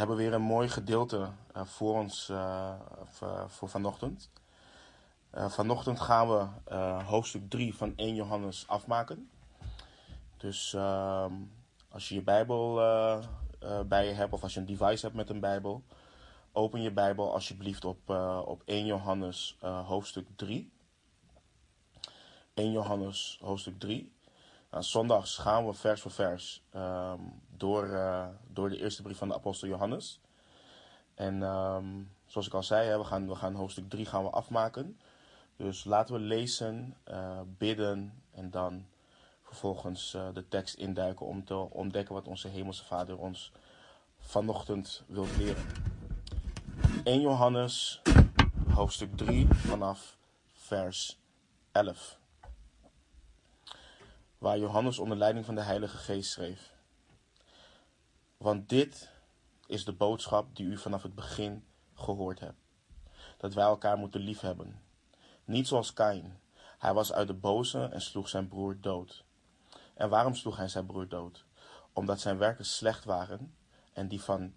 hebben weer een mooi gedeelte uh, voor ons uh, voor vanochtend. vanochtend gaan we hoofdstuk 3 van 1 Johannes afmaken. Dus ehm, als je je Bijbel bij je hebt of als je een device hebt met een Bijbel, open je Bijbel alsjeblieft op, op 1 Johannes hoofdstuk 3. 1 Johannes hoofdstuk 3. Zondags gaan we vers voor vers ehm, door, uh, door de eerste brief van de apostel Johannes. En um, zoals ik al zei, we, gaan, we gaan hoofdstuk 3 gaan we afmaken. Dus laten we lezen, uh, bidden en dan vervolgens uh, de tekst induiken om te ontdekken wat onze hemelse vader ons vanochtend wil leren. 1 Johannes hoofdstuk 3 vanaf vers 11 waar Johannes onder leiding van de Heilige Geest schreef. Want dit is de boodschap die u vanaf het begin gehoord hebt: dat wij elkaar moeten liefhebben. Niet zoals Kain. Hij was uit de boze en sloeg zijn broer dood. En waarom sloeg hij zijn broer dood? Omdat zijn werken slecht waren en die van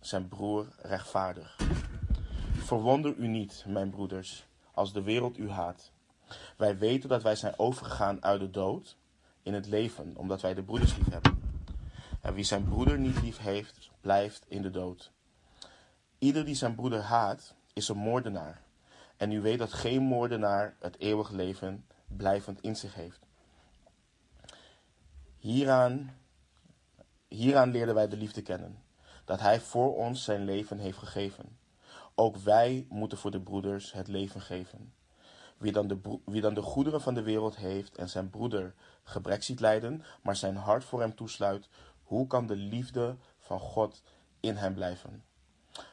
zijn broer rechtvaardig. Verwonder u niet, mijn broeders, als de wereld u haat. Wij weten dat wij zijn overgegaan uit de dood in het leven, omdat wij de broeders lief hebben. En wie zijn broeder niet lief heeft, blijft in de dood. Ieder die zijn broeder haat, is een moordenaar. En u weet dat geen moordenaar het eeuwig leven blijvend in zich heeft. Hieraan, hieraan leerden wij de liefde kennen, dat Hij voor ons zijn leven heeft gegeven. Ook wij moeten voor de broeders het leven geven. Wie dan, de, wie dan de goederen van de wereld heeft en zijn broeder gebrek ziet lijden, maar zijn hart voor hem toesluit, hoe kan de liefde van God in hem blijven?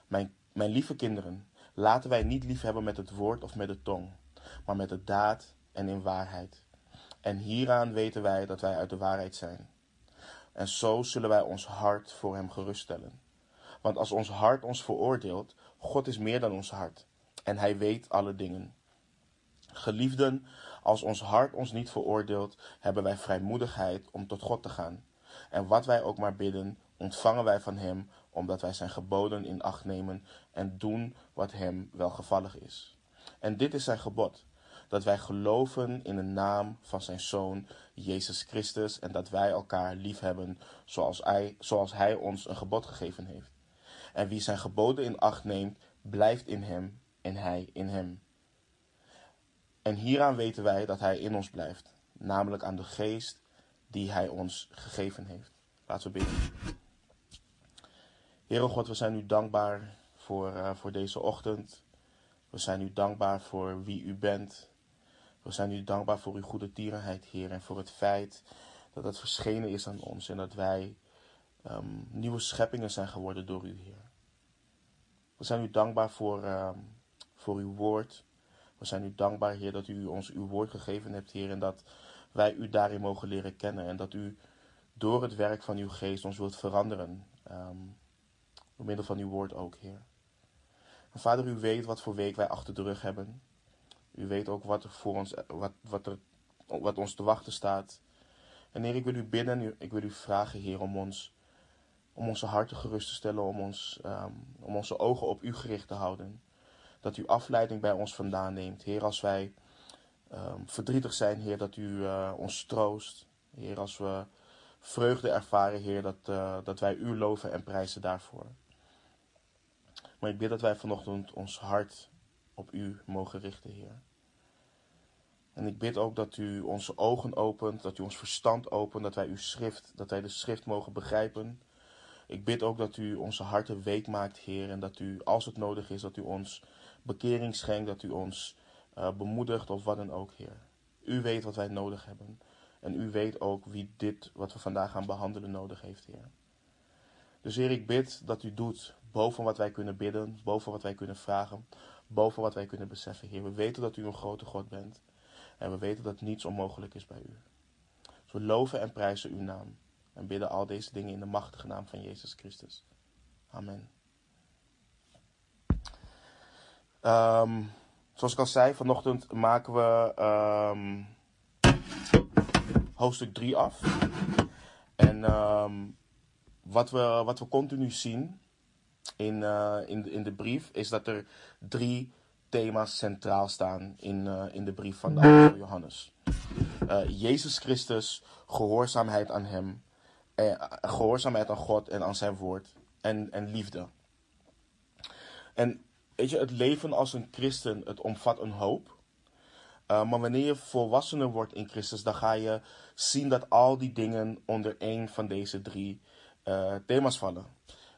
Mijn, mijn lieve kinderen, laten wij niet lief hebben met het woord of met de tong, maar met de daad en in waarheid. En hieraan weten wij dat wij uit de waarheid zijn. En zo zullen wij ons hart voor hem geruststellen. Want als ons hart ons veroordeelt, God is meer dan ons hart. En hij weet alle dingen. Geliefden, als ons hart ons niet veroordeelt, hebben wij vrijmoedigheid om tot God te gaan. En wat wij ook maar bidden, ontvangen wij van Hem, omdat wij Zijn geboden in acht nemen en doen wat Hem welgevallig is. En dit is Zijn gebod, dat wij geloven in de naam van Zijn Zoon, Jezus Christus, en dat wij elkaar liefhebben zoals hij, zoals hij ons een gebod gegeven heeft. En wie Zijn geboden in acht neemt, blijft in Hem en Hij in Hem. En hieraan weten wij dat Hij in ons blijft, namelijk aan de geest die Hij ons gegeven heeft. Laten we bidden. Heere God, we zijn u dankbaar voor, uh, voor deze ochtend. We zijn u dankbaar voor wie u bent. We zijn u dankbaar voor uw goede tierenheid, Heer, en voor het feit dat het verschenen is aan ons en dat wij um, nieuwe scheppingen zijn geworden door u, Heer. We zijn u dankbaar voor, um, voor uw woord. We zijn u dankbaar, Heer, dat u ons uw woord gegeven hebt, Heer, en dat wij u daarin mogen leren kennen. En dat u door het werk van uw geest ons wilt veranderen. Um, door middel van uw woord ook, Heer. En Vader, u weet wat voor week wij achter de rug hebben. U weet ook wat er voor ons, wat, wat, er, wat ons te wachten staat. En Heer, ik wil u bidden, ik wil u vragen, Heer, om ons, om onze harten gerust te stellen, om, ons, um, om onze ogen op u gericht te houden dat u afleiding bij ons vandaan neemt. Heer, als wij um, verdrietig zijn, Heer, dat u uh, ons troost. Heer, als we vreugde ervaren, Heer, dat, uh, dat wij u loven en prijzen daarvoor. Maar ik bid dat wij vanochtend ons hart op u mogen richten, Heer. En ik bid ook dat u onze ogen opent, dat u ons verstand opent, dat wij uw schrift, dat wij de schrift mogen begrijpen. Ik bid ook dat u onze harten week maakt, Heer, en dat u, als het nodig is, dat u ons bekering schenkt, dat u ons uh, bemoedigt of wat dan ook, Heer. U weet wat wij nodig hebben. En u weet ook wie dit, wat we vandaag gaan behandelen, nodig heeft, Heer. Dus Heer, ik bid dat u doet boven wat wij kunnen bidden, boven wat wij kunnen vragen, boven wat wij kunnen beseffen, Heer. We weten dat u een grote God bent. En we weten dat niets onmogelijk is bij u. Dus we loven en prijzen uw naam. En bidden al deze dingen in de machtige naam van Jezus Christus. Amen. Um, zoals ik al zei, vanochtend maken we um, hoofdstuk 3 af. En um, wat, we, wat we continu zien, in, uh, in, in de brief is dat er drie thema's centraal staan in, uh, in de brief van de apostel Johannes. Uh, Jezus Christus, gehoorzaamheid aan Hem, gehoorzaamheid aan God en aan Zijn woord en, en liefde. En weet je, het leven als een christen, het omvat een hoop. Uh, maar wanneer je volwassener wordt in Christus, dan ga je zien dat al die dingen onder één van deze drie uh, thema's vallen.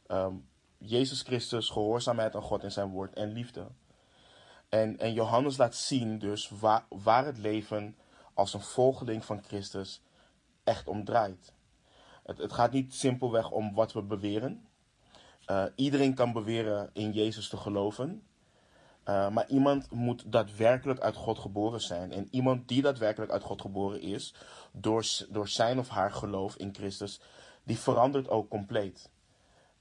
Um, Jezus Christus, gehoorzaamheid aan God en zijn woord en liefde. En, en Johannes laat zien dus waar, waar het leven als een volgeling van Christus echt om draait. Het, het gaat niet simpelweg om wat we beweren. Uh, iedereen kan beweren in Jezus te geloven. Uh, maar iemand moet daadwerkelijk uit God geboren zijn. En iemand die daadwerkelijk uit God geboren is, door, door zijn of haar geloof in Christus, die verandert ook compleet.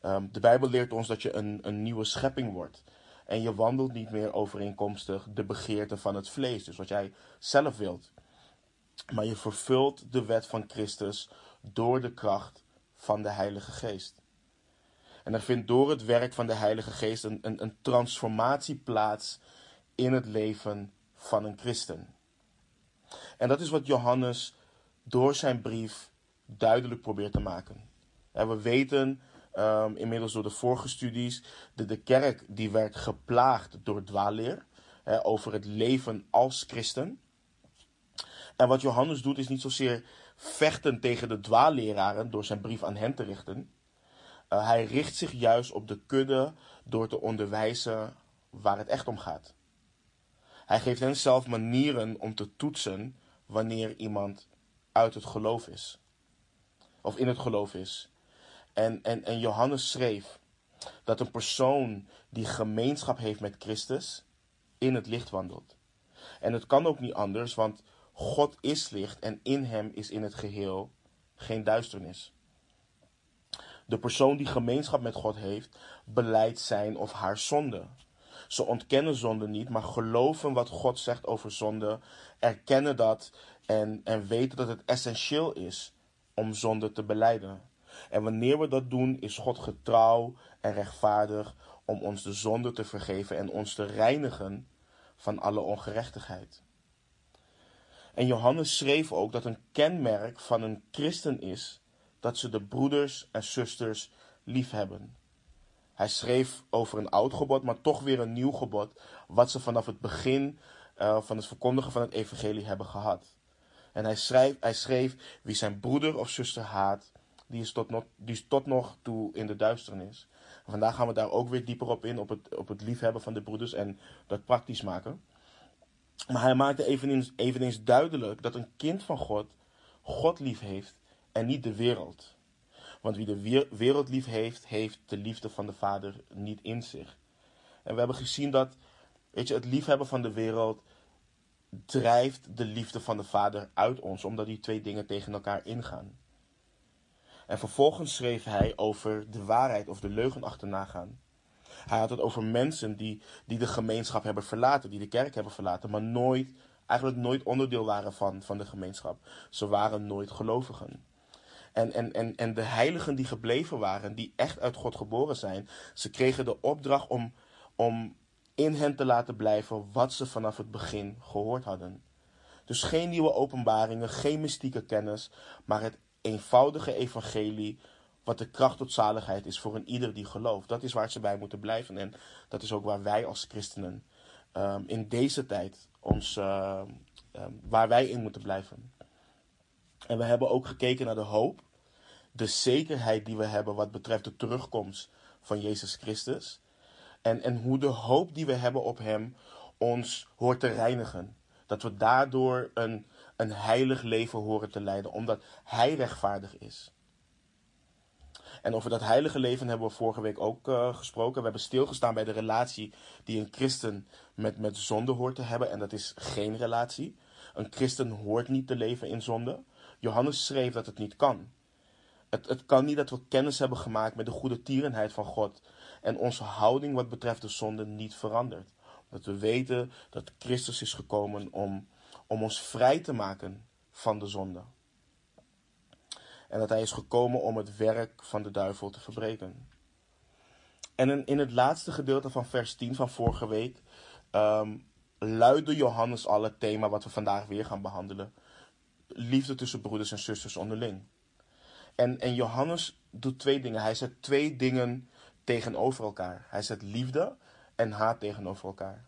Um, de Bijbel leert ons dat je een, een nieuwe schepping wordt. En je wandelt niet meer overeenkomstig de begeerte van het vlees, dus wat jij zelf wilt. Maar je vervult de wet van Christus door de kracht van de Heilige Geest. En er vindt door het werk van de Heilige Geest een, een, een transformatie plaats in het leven van een christen. En dat is wat Johannes door zijn brief duidelijk probeert te maken. En we weten um, inmiddels door de vorige studies dat de kerk die werd geplaagd door dwaalleer hè, over het leven als christen. En wat Johannes doet is niet zozeer vechten tegen de dwaalleraren door zijn brief aan hen te richten. Uh, hij richt zich juist op de kudde door te onderwijzen waar het echt om gaat. Hij geeft hen zelf manieren om te toetsen wanneer iemand uit het geloof is. Of in het geloof is. En, en, en Johannes schreef dat een persoon die gemeenschap heeft met Christus in het licht wandelt. En het kan ook niet anders, want God is licht en in hem is in het geheel geen duisternis. De persoon die gemeenschap met God heeft, beleidt zijn of haar zonde. Ze ontkennen zonde niet, maar geloven wat God zegt over zonde, erkennen dat en, en weten dat het essentieel is om zonde te beleiden. En wanneer we dat doen, is God getrouw en rechtvaardig om ons de zonde te vergeven en ons te reinigen van alle ongerechtigheid. En Johannes schreef ook dat een kenmerk van een christen is dat ze de broeders en zusters lief hebben. Hij schreef over een oud gebod, maar toch weer een nieuw gebod, wat ze vanaf het begin uh, van het verkondigen van het evangelie hebben gehad. En hij, schreef, hij schreef, wie zijn broeder of zuster haat, die is, tot nog, die is tot nog toe in de duisternis. Vandaag gaan we daar ook weer dieper op in, op het, op het liefhebben van de broeders en dat praktisch maken. Maar hij maakte eveneens, eveneens duidelijk dat een kind van God God lief heeft en niet de wereld. Want wie de wereld lief heeft, heeft de liefde van de Vader niet in zich. En we hebben gezien dat weet je, het liefhebben van de wereld drijft de liefde van de Vader uit ons, omdat die twee dingen tegen elkaar ingaan. En vervolgens schreef hij over de waarheid of de leugen achterna gaan. Hij had het over mensen die, die de gemeenschap hebben verlaten, die de kerk hebben verlaten, maar nooit, eigenlijk nooit onderdeel waren van, van de gemeenschap. Ze waren nooit gelovigen. En, en, en, en de heiligen die gebleven waren, die echt uit God geboren zijn, ze kregen de opdracht om, om in hen te laten blijven wat ze vanaf het begin gehoord hadden. Dus geen nieuwe openbaringen, geen mystieke kennis, maar het eenvoudige evangelie, wat de kracht tot zaligheid is voor een ieder die gelooft. Dat is waar ze bij moeten blijven en dat is ook waar wij als christenen um, in deze tijd ons, uh, um, waar wij in moeten blijven. En we hebben ook gekeken naar de hoop, de zekerheid die we hebben wat betreft de terugkomst van Jezus Christus. En, en hoe de hoop die we hebben op Hem ons hoort te reinigen. Dat we daardoor een, een heilig leven horen te leiden, omdat Hij rechtvaardig is. En over dat heilige leven hebben we vorige week ook uh, gesproken. We hebben stilgestaan bij de relatie die een christen met, met zonde hoort te hebben. En dat is geen relatie. Een christen hoort niet te leven in zonde. Johannes schreef dat het niet kan. Het, het kan niet dat we kennis hebben gemaakt met de goede tierenheid van God. En onze houding wat betreft de zonde niet verandert. Dat we weten dat Christus is gekomen om om ons vrij te maken van de zonde. En dat hij is gekomen om het werk van de duivel te verbreken. En in, het laatste gedeelte van vers 10 van vorige week um, luidde Johannes al het thema wat we vandaag weer gaan behandelen. Liefde tussen broeders en zusters onderling. En, en Johannes doet twee dingen. Hij zet twee dingen tegenover elkaar. Hij zet liefde en haat tegenover elkaar.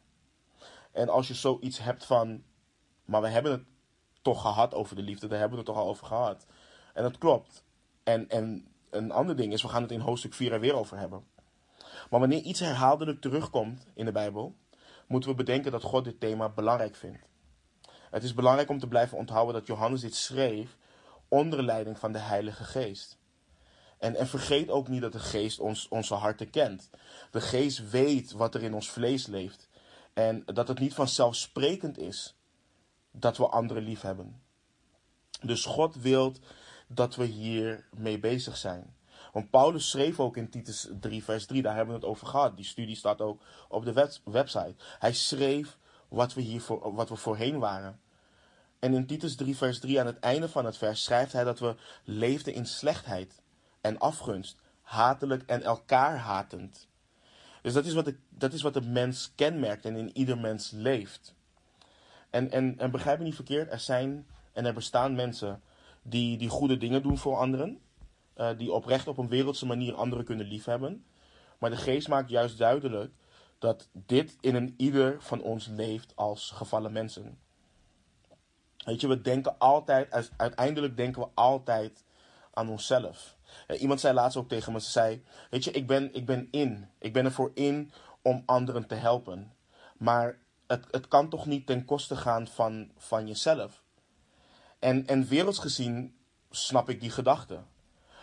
En als je zoiets hebt van, maar we hebben het toch gehad over de liefde, daar hebben we het toch al over gehad. En dat klopt. En, en een ander ding is, we gaan het in hoofdstuk 4 er weer over hebben. Maar wanneer iets herhaaldelijk terugkomt in de Bijbel, moeten we bedenken dat God dit thema belangrijk vindt. Het is belangrijk om te blijven onthouden dat Johannes dit schreef onder leiding van de Heilige Geest. En, vergeet ook niet dat de Geest ons, onze harten kent. De Geest weet wat er in ons vlees leeft. En dat het niet vanzelfsprekend is dat we anderen lief hebben. Dus God wil dat we hier mee bezig zijn. Want Paulus schreef ook in Titus 3, vers 3, daar hebben we het over gehad. Die studie staat ook op de website. Hij schreef wat we, hier voor, wat we voorheen waren. En in Titus 3, vers 3, aan het einde van het vers, schrijft hij dat we leefden in slechtheid en afgunst, hatelijk en elkaar hatend. Dus dat is wat de, dat is wat de mens kenmerkt en in ieder mens leeft. En, en, en begrijp me niet verkeerd, er zijn en er bestaan mensen die, die goede dingen doen voor anderen. Uh, die oprecht op een wereldse manier anderen kunnen liefhebben. Maar de geest maakt juist duidelijk dat dit in een ieder van ons leeft als gevallen mensen. Weet je, we denken altijd, uiteindelijk denken we altijd aan onszelf. Iemand zei laatst ook tegen me, ze zei, weet je, ik ben, ik ben in. Ik ben ervoor in om anderen te helpen. Maar het, het kan toch niet ten koste gaan van, van jezelf. En, en werelds gezien snap ik die gedachte.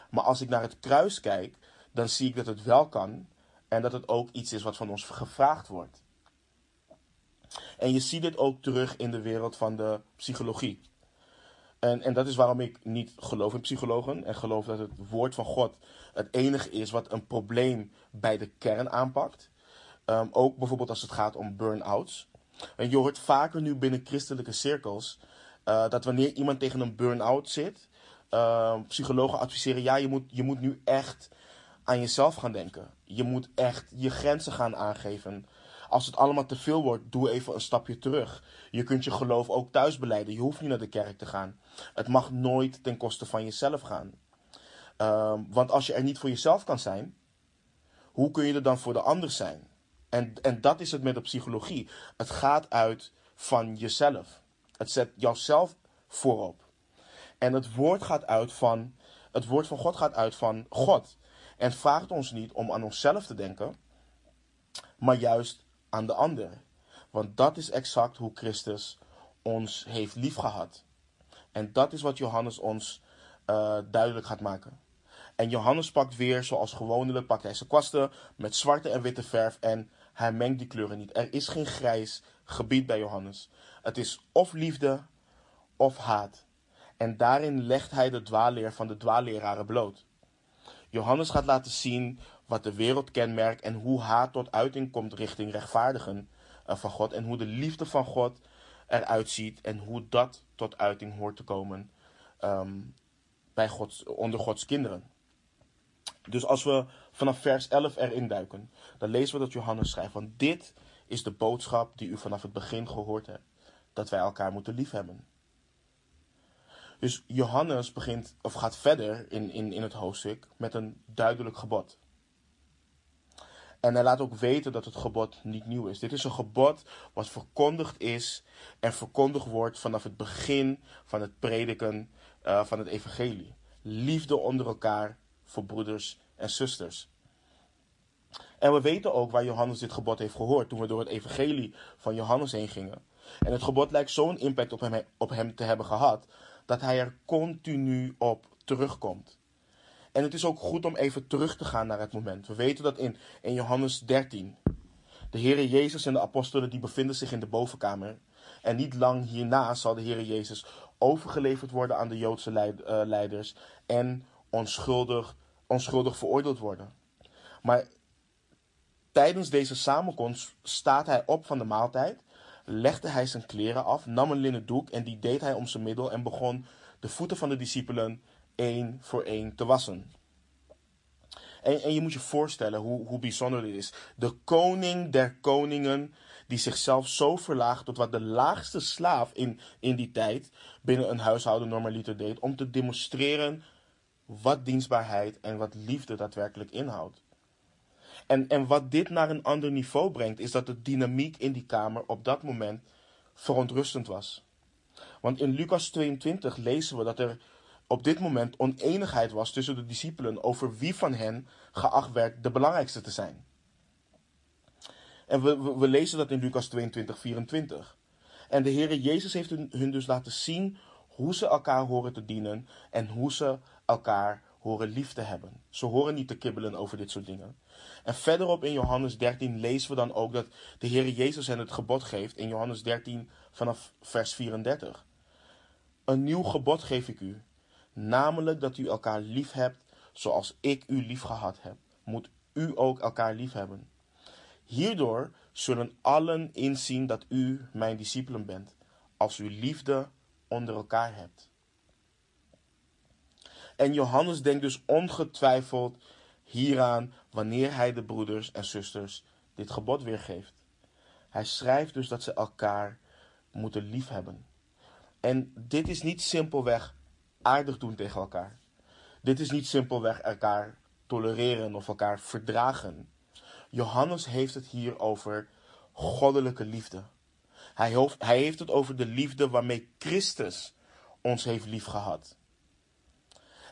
Maar als ik naar het kruis kijk, dan zie ik dat het wel kan en dat het ook iets is wat van ons gevraagd wordt. En je ziet dit ook terug in de wereld van de psychologie. En, en dat is waarom ik niet geloof in psychologen en geloof dat het woord van God het enige is wat een probleem bij de kern aanpakt. Um, ook bijvoorbeeld als het gaat om burn-outs. En je hoort vaker nu binnen christelijke cirkels uh, dat wanneer iemand tegen een burn-out zit, uh, psychologen adviseren: ja, je moet, je moet nu echt aan jezelf gaan denken. Je moet echt je grenzen gaan aangeven. Als het allemaal te veel wordt, doe even een stapje terug. Je kunt je geloof ook thuis beleiden. Je hoeft niet naar de kerk te gaan. Het mag nooit ten koste van jezelf gaan. Uh, want als je er niet voor jezelf kan zijn, hoe kun je er dan voor de ander zijn? En, en dat is het met de psychologie. Het gaat uit van jezelf. Het zet jouzelf voorop. En het woord gaat uit van, het woord van God gaat uit van God. En vraagt ons niet om aan onszelf te denken, maar juist aan de ander. Want dat is exact hoe Christus ons heeft liefgehad. En dat is wat Johannes ons uh, duidelijk gaat maken. En Johannes pakt weer, zoals gewoonlijk, pakt hij zijn kwasten met zwarte en witte verf en hij mengt die kleuren niet. Er is geen grijs gebied bij Johannes. Het is of liefde of haat. En daarin legt hij de dwaalleer van de dwaalleraren bloot. Johannes gaat laten zien wat de wereld kenmerkt en hoe haat tot uiting komt richting rechtvaardigen eh, van God. En hoe de liefde van God eruit ziet en hoe dat tot uiting hoort te komen um, bij Gods, onder Gods kinderen. Dus als we vanaf vers 11 erin duiken, dan lezen we dat Johannes schrijft: Want dit is de boodschap die u vanaf het begin gehoord hebt: dat wij elkaar moeten liefhebben. Dus Johannes begint, of gaat verder in, in, in het hoofdstuk met een duidelijk gebod. En hij laat ook weten dat het gebod niet nieuw is. Dit is een gebod wat verkondigd is en verkondigd wordt vanaf het begin van het prediken uh, van het evangelie. Liefde onder elkaar voor broeders en zusters. En we weten ook waar Johannes dit gebod heeft gehoord toen we door het evangelie van Johannes heen gingen. En het gebod lijkt zo'n impact op hem, op hem te hebben gehad dat hij er continu op terugkomt. En het is ook goed om even terug te gaan naar het moment. We weten dat in, in Johannes 13, de Heere Jezus en de apostelen die bevinden zich in de bovenkamer. En niet lang hierna zal de Heere Jezus overgeleverd worden aan de Joodse uh, leiders en onschuldig, onschuldig veroordeeld worden. Maar tijdens deze samenkomst staat hij op van de maaltijd legde hij zijn kleren af, nam een linnen doek en die deed hij om zijn middel en begon de voeten van de discipelen één voor één te wassen. En, en je moet je voorstellen hoe, hoe bijzonder dit is. De koning der koningen, die zichzelf zo verlaagt tot wat de laagste slaaf in, in die tijd binnen een huishouden normaliter deed, om te demonstreren wat dienstbaarheid en wat liefde daadwerkelijk inhoudt. En, en wat dit naar een ander niveau brengt, is dat de dynamiek in die kamer op dat moment verontrustend was. Want in Lucas 22 lezen we dat er op dit moment oneenigheid was tussen de discipelen over wie van hen geacht werd de belangrijkste te zijn. En we, we, lezen dat in Lucas 22, 24. En de Heere Jezus heeft hun, hun dus laten zien hoe ze elkaar horen te dienen en hoe ze elkaar horen lief te hebben. Ze horen niet te kibbelen over dit soort dingen. En verderop in Johannes 13 lezen we dan ook dat de Heer Jezus hen het gebod geeft in Johannes 13 vanaf vers 34. Een nieuw gebod geef ik u, namelijk dat u elkaar lief hebt zoals ik u lief gehad heb. Moet u ook elkaar lief hebben. Hierdoor zullen allen inzien dat u mijn discipelen bent, als u liefde onder elkaar hebt. En Johannes denkt dus ongetwijfeld hieraan wanneer hij de broeders en zusters dit gebod weergeeft. Hij schrijft dus dat ze elkaar moeten liefhebben. En dit is niet simpelweg aardig doen tegen elkaar. Dit is niet simpelweg elkaar tolereren of elkaar verdragen. Johannes heeft het hier over goddelijke liefde. Hij, hij heeft het over de liefde waarmee Christus ons heeft liefgehad.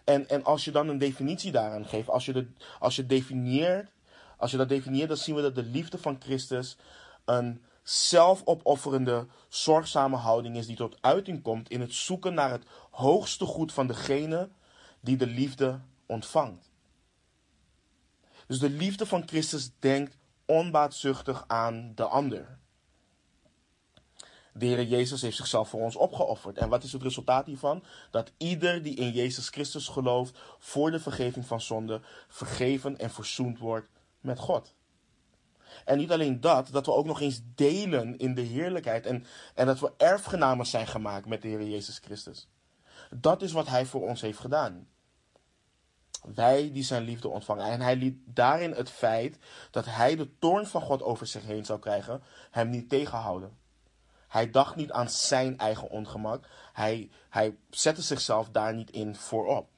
En, en als je dan een definitie daaraan geeft, als je, de, als je definieert, als je dat definieert, dan zien we dat de liefde van Christus een zelfopofferende, zorgzame houding is die tot uiting komt in het zoeken naar het hoogste goed van degene die de liefde ontvangt. Dus de liefde van Christus denkt onbaatzuchtig aan de ander. De Heer Jezus heeft zichzelf voor ons opgeofferd. En wat is het resultaat hiervan? Dat ieder die in Jezus Christus gelooft voor de vergeving van zonde vergeven en verzoend wordt met God. En niet alleen dat, dat we ook nog eens delen in de heerlijkheid en, en dat we erfgenamen zijn gemaakt met de Heer Jezus Christus. Dat is wat Hij voor ons heeft gedaan. Wij die zijn liefde ontvangen. En hij liet daarin het feit dat hij de toorn van God over zich heen zou krijgen, hem niet tegenhouden. Hij dacht niet aan zijn eigen ongemak. Hij, hij zette zichzelf daar niet in voorop.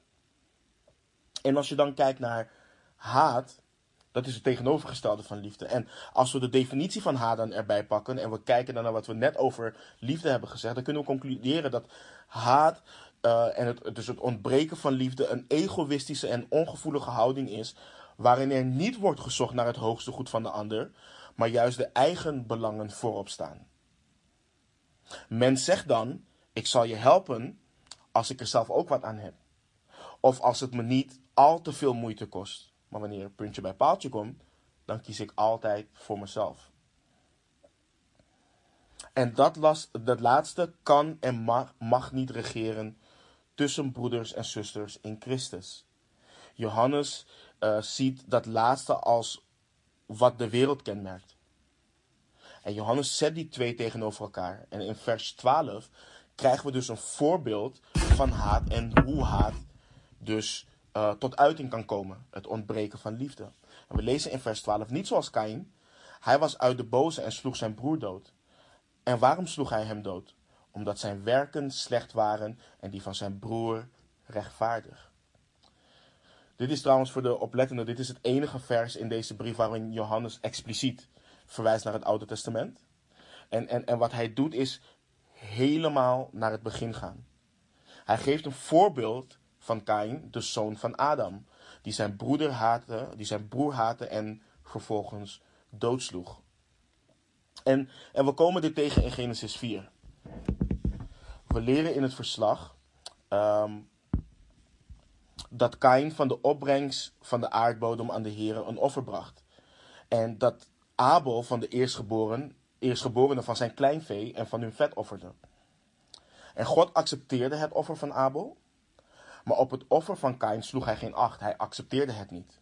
En als je dan kijkt naar haat, dat is het tegenovergestelde van liefde. En als we de definitie van haat dan erbij pakken en we kijken dan naar wat we net over liefde hebben gezegd, dan kunnen we concluderen dat haat uh, en het, dus het ontbreken van liefde een egoïstische en ongevoelige houding is, waarin er niet wordt gezocht naar het hoogste goed van de ander, maar juist de eigen belangen voorop staan. Men zegt dan: Ik zal je helpen als ik er zelf ook wat aan heb. Of als het me niet al te veel moeite kost. Maar wanneer een puntje bij paaltje komt, dan kies ik altijd voor mezelf. En dat, laatste kan en mag, niet regeren tussen broeders en zusters in Christus. Johannes uh, ziet dat laatste als wat de wereld kenmerkt. En Johannes zet die twee tegenover elkaar. En in vers 12 krijgen we dus een voorbeeld van haat en hoe haat dus uh, tot uiting kan komen. Het ontbreken van liefde. En we lezen in vers 12 niet zoals Kain. Hij was uit de boze en sloeg zijn broer dood. En waarom sloeg hij hem dood? Omdat zijn werken slecht waren en die van zijn broer rechtvaardig. Dit is trouwens voor de oplettenden, dit is het enige vers in deze brief waarin Johannes expliciet verwijst naar het Oude Testament. En, en, en wat hij doet is helemaal naar het begin gaan. Hij geeft een voorbeeld van Kain, de zoon van Adam, die zijn broeder haatte, die zijn broer haatte en vervolgens doodsloeg. En, en we komen dit tegen in Genesis 4. We leren in het verslag um, dat Kain van de opbrengst van de aardbodem aan de Heer een offer bracht. En dat Abel van de eerstgeboren, eerstgeborene van zijn kleinvee en van hun vet offerde. En God accepteerde het offer van Abel, maar op het offer van Kain sloeg hij geen acht. Hij accepteerde het niet.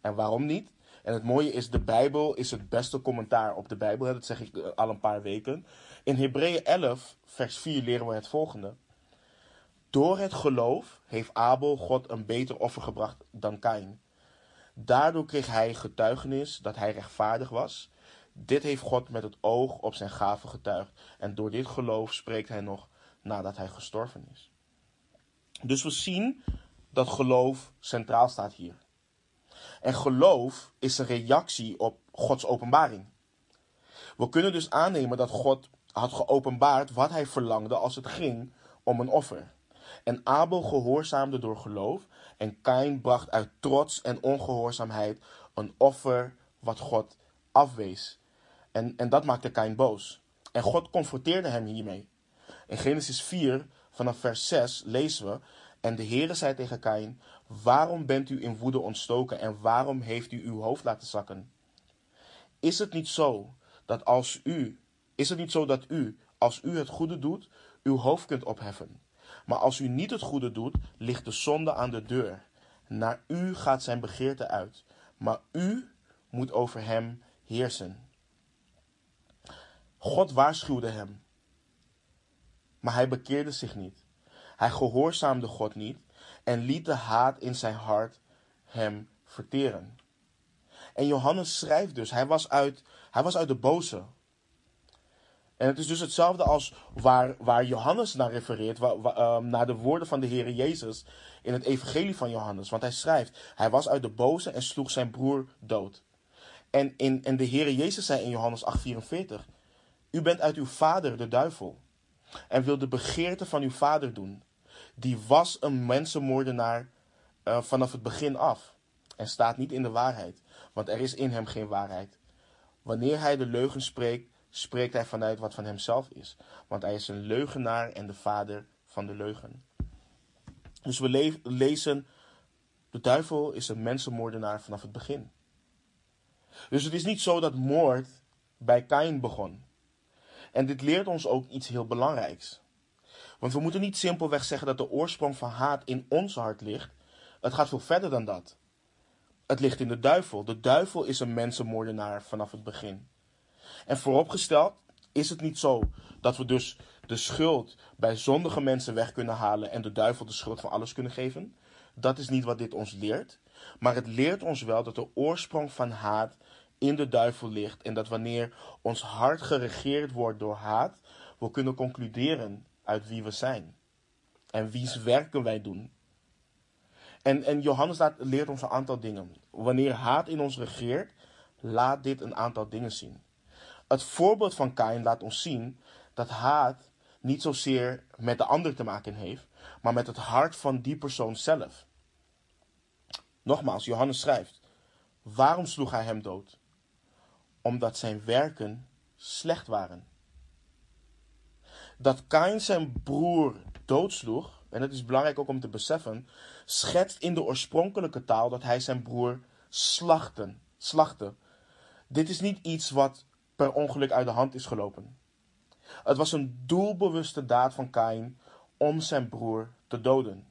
En waarom niet? En het mooie is, de Bijbel is het beste commentaar op de Bijbel. Dat zeg ik al een paar weken. In Hebreeën 11, vers 4 leren we het volgende. Door het geloof heeft Abel God een beter offer gebracht dan Kain. Daardoor kreeg hij getuigenis dat hij rechtvaardig was. Dit heeft God met het oog op zijn gave getuigd. En door dit geloof spreekt hij nog nadat hij gestorven is. Dus we zien dat geloof centraal staat hier. En geloof is een reactie op Gods openbaring. We kunnen dus aannemen dat God had geopenbaard wat hij verlangde als het ging om een offer. En Abel gehoorzaamde door geloof en Kain bracht uit trots en ongehoorzaamheid een offer wat God afwees. En, en dat maakte Kain boos. En God confronteerde hem hiermee. In Genesis 4, vanaf vers 6, lezen we: En de Heere zei tegen Kain: Waarom bent u in woede ontstoken en waarom heeft u uw hoofd laten zakken? Is het niet zo dat als u, is het niet zo dat u, als u het goede doet, uw hoofd kunt opheffen? Maar als u niet het goede doet, ligt de zonde aan de deur. Naar u gaat zijn begeerte uit, maar u moet over hem heersen. God waarschuwde hem, maar hij bekeerde zich niet. Hij gehoorzaamde God niet en liet de haat in zijn hart hem verteren. En Johannes schrijft dus, hij was uit, hij was uit de boze. En het is dus hetzelfde als waar, waar Johannes naar refereert, waar, ehm, naar de woorden van de Heer Jezus in het Evangelie van Johannes. Want hij schrijft, hij was uit de boze en sloeg zijn broer dood. En, in, en de Heer Jezus zei in Johannes 8:44, u bent uit uw vader, de duivel, en wil de begeerte van uw vader doen. Die was een mensenmoordenaar uh, vanaf het begin af en staat niet in de waarheid, want er is in hem geen waarheid. Wanneer hij de leugen spreekt, spreekt hij vanuit wat van hemzelf is, want hij is een leugenaar en de vader van de leugen. Dus we le lezen, de duivel is een mensenmoordenaar vanaf het begin. Dus het is niet zo dat moord bij Kain begon. En dit leert ons ook iets heel belangrijks. Want we moeten niet simpelweg zeggen dat de oorsprong van haat in ons hart ligt. Het gaat veel verder dan dat. Het ligt in de duivel. De duivel is een mensenmoordenaar vanaf het begin. En vooropgesteld is het niet zo dat we dus de schuld bij zondige mensen weg kunnen halen en de duivel de schuld van alles kunnen geven. Dat is niet wat dit ons leert. Maar het leert ons wel dat de oorsprong van haat in de duivel ligt. En dat wanneer ons hart geregeerd wordt door haat, we kunnen concluderen uit wie we zijn. En wie's werken wij doen. En, en Johannes laat, leert ons een aantal dingen. Wanneer haat in ons regeert, laat dit een aantal dingen zien. Het voorbeeld van Kain laat ons zien dat haat niet zozeer met de ander te maken heeft, maar met het hart van die persoon zelf. Nogmaals, Johannes schrijft: Waarom sloeg hij hem dood? Omdat zijn werken slecht waren. Dat Kain zijn broer doodsloeg, en het is belangrijk ook om te beseffen, schetst in de oorspronkelijke taal dat hij zijn broer slachten, slachtte. Dit is niet iets wat per ongeluk uit de hand is gelopen. Het was een doelbewuste daad van Kain om zijn broer te doden.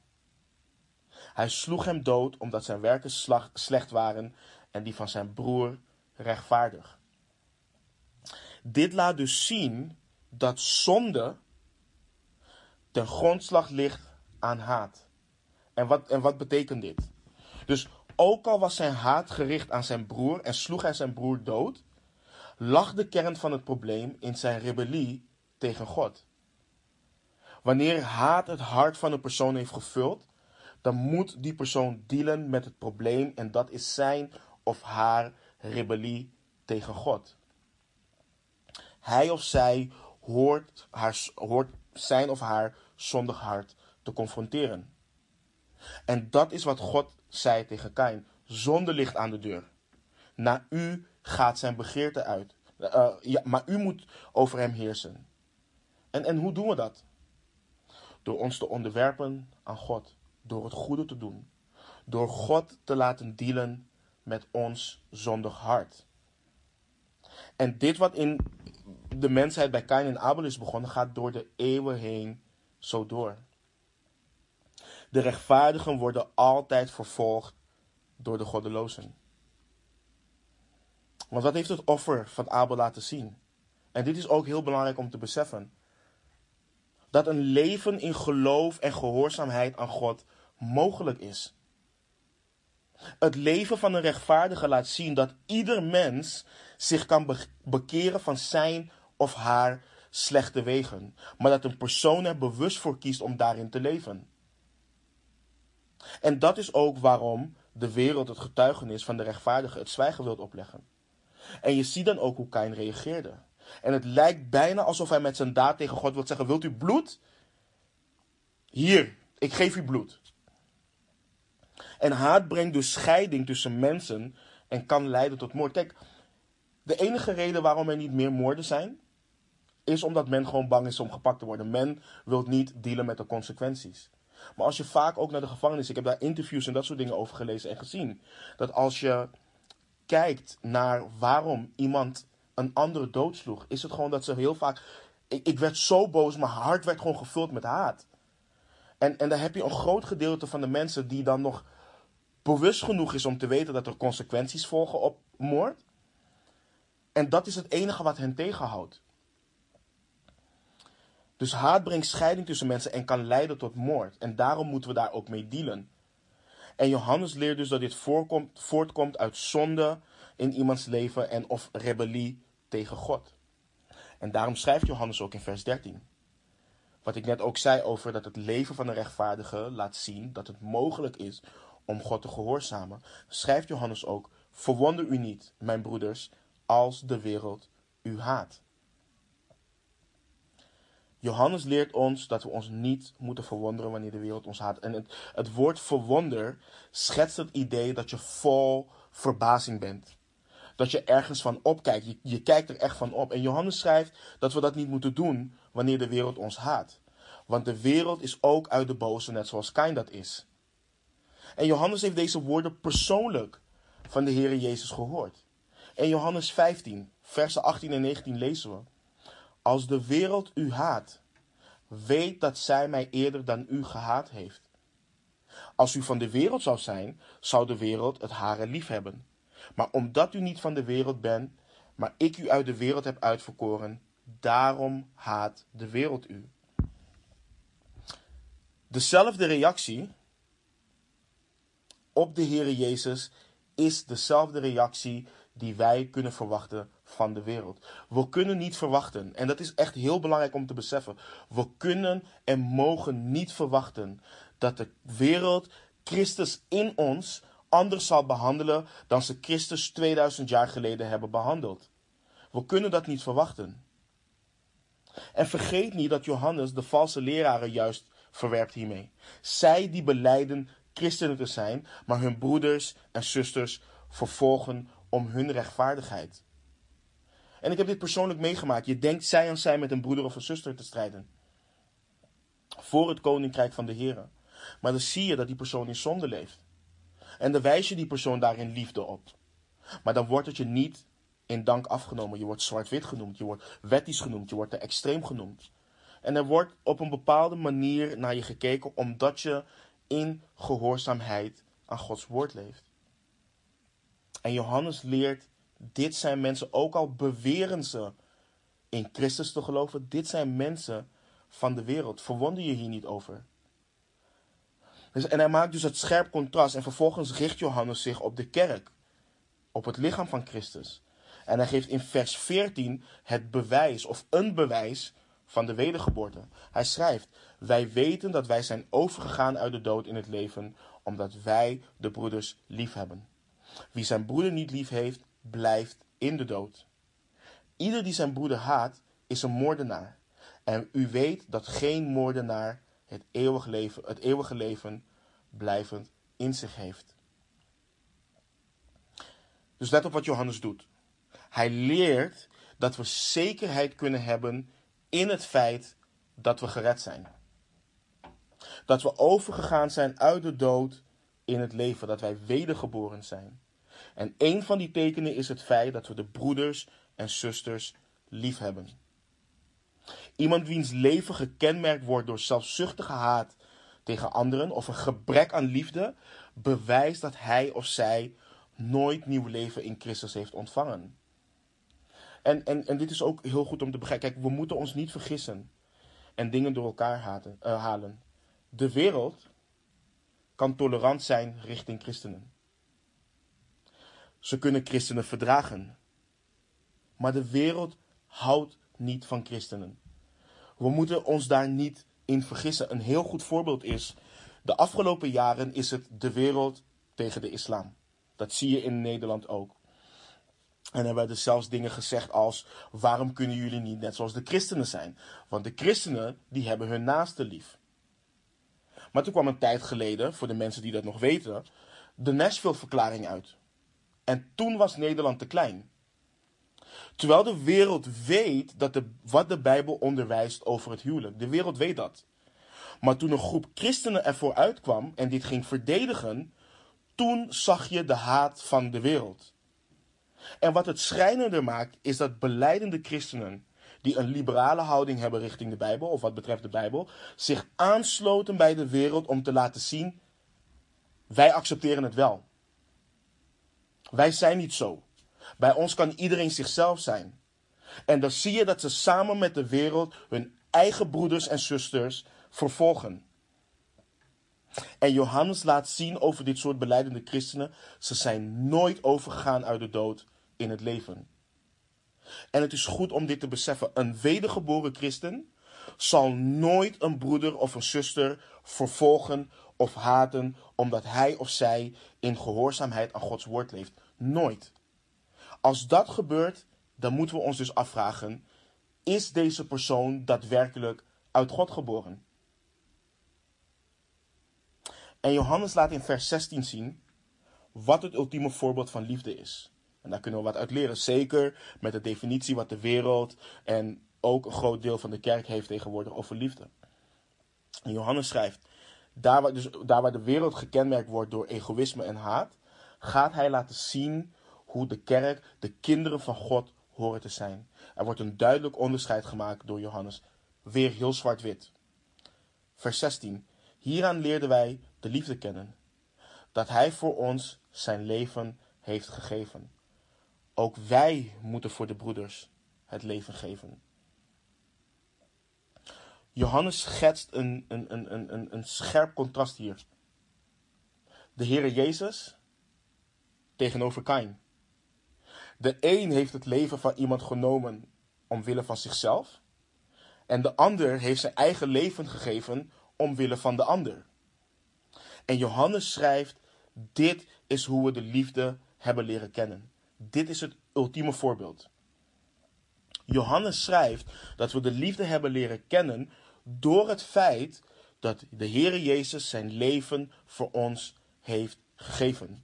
Hij sloeg hem dood omdat zijn werken slecht waren en die van zijn broer rechtvaardig. Dit laat dus zien dat zonde ten grondslag ligt aan haat. En wat, en wat betekent dit? Dus ook al was zijn haat gericht aan zijn broer en sloeg hij zijn broer dood, lag de kern van het probleem in zijn rebellie tegen God. Wanneer haat het hart van een persoon heeft gevuld, dan moet die persoon dealen met het probleem en dat is zijn of haar rebellie tegen God. Hij of zij hoort, haar, hoort zijn of haar zondig hart te confronteren. En dat is wat God zei tegen Kain. Zonde ligt aan de deur. Naar u gaat zijn begeerte uit. Uh, ja, maar u moet over hem heersen. En, en hoe doen we dat? Door ons te onderwerpen aan God. Door het goede te doen. Door God te laten dealen met ons zondig hart. En dit wat in de mensheid bij Kain en Abel is begonnen, gaat door de eeuwen heen zo door. De rechtvaardigen worden altijd vervolgd door de goddelozen. Want wat heeft het offer van Abel laten zien? En dit is ook heel belangrijk om te beseffen. Dat een leven in geloof en gehoorzaamheid aan God mogelijk is. Het leven van een rechtvaardige laat zien dat ieder mens zich kan bekeren van zijn of haar slechte wegen, maar dat een persoon er bewust voor kiest om daarin te leven. En dat is ook waarom de wereld het getuigenis van de rechtvaardige het zwijgen wilt opleggen. En je ziet dan ook hoe Kain reageerde. En het lijkt bijna alsof hij met zijn daad tegen God wil zeggen: Wilt u bloed? Hier, ik geef u bloed. En haat brengt dus scheiding tussen mensen en kan leiden tot moord. Kijk, de enige reden waarom er niet meer moorden zijn, is omdat men gewoon bang is om gepakt te worden. Men wil niet dealen met de consequenties. Maar als je vaak ook naar de gevangenis, ik heb daar interviews en dat soort dingen over gelezen en gezien, dat als je kijkt naar waarom iemand een andere doodsloeg, is het gewoon dat ze heel vaak. Ik, ik werd zo boos, mijn hart werd gewoon gevuld met haat. En, en daar heb je een groot gedeelte van de mensen die dan nog bewust genoeg is om te weten dat er consequenties volgen op moord. En dat is het enige wat hen tegenhoudt. Dus haat brengt scheiding tussen mensen en kan leiden tot moord. En daarom moeten we daar ook mee dealen. En Johannes leert dus dat dit voorkomt, voortkomt uit zonde in iemands leven en of rebellie tegen God. En daarom schrijft Johannes ook in vers 13. Wat ik net ook zei over dat het leven van een rechtvaardige laat zien dat het mogelijk is om God te gehoorzamen, schrijft Johannes ook: Verwonder u niet, mijn broeders, als de wereld u haat. Johannes leert ons dat we ons niet moeten verwonderen wanneer de wereld ons haat. En het, woord verwonder schetst het idee dat je vol verbazing bent. Dat je ergens van opkijkt. Je, je kijkt er echt van op. En Johannes schrijft dat we dat niet moeten doen wanneer de wereld ons haat. Want de wereld is ook uit de boze, net zoals Kain dat is. En Johannes heeft deze woorden persoonlijk van de Heer Jezus gehoord. In Johannes 15, versen 18 en 19 lezen we. Als de wereld u haat, weet dat zij mij eerder dan u gehaat heeft. Als u van de wereld zou zijn, zou de wereld het hare lief hebben. Maar omdat u niet van de wereld bent, maar ik u uit de wereld heb uitverkoren, daarom haat de wereld u. Dezelfde reactie op de Heere Jezus is dezelfde reactie die wij kunnen verwachten van de wereld. We kunnen niet verwachten, en dat is echt heel belangrijk om te beseffen. We kunnen en mogen niet verwachten dat de wereld Christus in ons anders zal behandelen dan ze Christus 2000 jaar geleden hebben behandeld. We kunnen dat niet verwachten. En vergeet niet dat Johannes de valse leraren juist verwerpt hiermee. Zij die beleiden christenen te zijn, maar hun broeders en zusters vervolgen om hun rechtvaardigheid. En ik heb dit persoonlijk meegemaakt. Je denkt zij aan zij met een broeder of een zuster te strijden. Voor het koninkrijk van de Heer. Maar dan zie je dat die persoon in zonde leeft. En dan wijs je die persoon daarin liefde op. Maar dan wordt het je niet in dank afgenomen. Je wordt zwart-wit genoemd. Je wordt wettisch genoemd. Je wordt te extreem genoemd. En er wordt op een bepaalde manier naar je gekeken omdat je in gehoorzaamheid aan Gods woord leeft. En Johannes leert, dit zijn mensen, ook al beweren ze in Christus te geloven, dit zijn mensen van de wereld. Verwonder je hier niet over. Dus, en hij maakt dus het scherp contrast en vervolgens richt Johannes zich op de kerk, op het lichaam van Christus. En hij geeft in vers 14 het bewijs of een bewijs van de wedergeboorte. Hij schrijft: Wij weten dat wij zijn overgegaan uit de dood in het leven, omdat wij de broeders lief hebben. Wie zijn broeder niet lief heeft, blijft in de dood. Ieder die zijn broeder haat, is een moordenaar. En u weet dat geen moordenaar het eeuwige leven, het eeuwige leven blijvend in zich heeft. Dus let op wat Johannes doet. Hij leert dat we zekerheid kunnen hebben in het feit dat we gered zijn. Dat we overgegaan zijn uit de dood in het leven, dat wij wedergeboren zijn. En een van die tekenen is het feit dat we de broeders en zusters lief hebben. Iemand wiens leven gekenmerkt wordt door zelfzuchtige haat tegen anderen of een gebrek aan liefde, bewijst dat hij of zij nooit nieuw leven in Christus heeft ontvangen. En, en, en dit is ook heel goed om te begrijpen. Kijk, we moeten ons niet vergissen en dingen door elkaar uh, halen. De wereld kan tolerant zijn richting christenen. Ze kunnen christenen verdragen. Maar de wereld houdt niet van christenen. We moeten ons daar niet in vergissen. Een heel goed voorbeeld is, de afgelopen jaren is het de wereld tegen de islam. Dat zie je in Nederland ook. En er werden zelfs dingen gezegd als: waarom kunnen jullie niet net zoals de christenen zijn? Want de christenen die hebben hun naaste lief. Maar toen kwam een tijd geleden, voor de mensen die dat nog weten, de Nashville-verklaring uit. En toen was Nederland te klein. Terwijl de wereld weet dat de, wat de Bijbel onderwijst over het huwelijk. De wereld weet dat. Maar toen een groep christenen ervoor uitkwam en dit ging verdedigen, toen zag je de haat van de wereld. En wat het schrijnender maakt, is dat beleidende christenen, die een liberale houding hebben richting de Bijbel, of wat betreft de Bijbel, zich aansloten bij de wereld om te laten zien: wij accepteren het wel. Wij zijn niet zo. Bij ons kan iedereen zichzelf zijn. En dan zie je dat ze samen met de wereld hun eigen broeders en zusters vervolgen. En Johannes laat zien over dit soort beleidende christenen, ze zijn nooit overgegaan uit de dood in het leven. En het is goed om dit te beseffen. Een wedergeboren christen zal nooit een broeder of een zuster vervolgen of haten omdat hij of zij in gehoorzaamheid aan Gods woord leeft. Nooit. Als dat gebeurt, dan moeten we ons dus afvragen: is deze persoon daadwerkelijk uit God geboren? En Johannes laat in vers 16 zien wat het ultieme voorbeeld van liefde is. En daar kunnen we wat uit leren. Zeker met de definitie wat de wereld en ook een groot deel van de kerk heeft tegenwoordig over liefde. En Johannes schrijft: daar waar, dus, waar de wereld gekenmerkt wordt door egoïsme en haat, gaat hij laten zien hoe de kerk de kinderen van God horen te zijn. Er wordt een duidelijk onderscheid gemaakt door Johannes. Weer heel zwart-wit. Vers 16. Hieraan leerden wij de liefde kennen. Dat hij voor ons zijn leven heeft gegeven. Ook wij moeten voor de broeders het leven geven. Johannes schetst een, een, een, een, een scherp contrast hier. De Heere Jezus tegenover Kain. De een heeft het leven van iemand genomen omwille van zichzelf. En de ander heeft zijn eigen leven gegeven omwille van de ander. En Johannes schrijft: Dit is hoe we de liefde hebben leren kennen. Dit is het ultieme voorbeeld. Johannes schrijft dat we de liefde hebben leren kennen door het feit dat de Heere Jezus zijn leven voor ons heeft gegeven.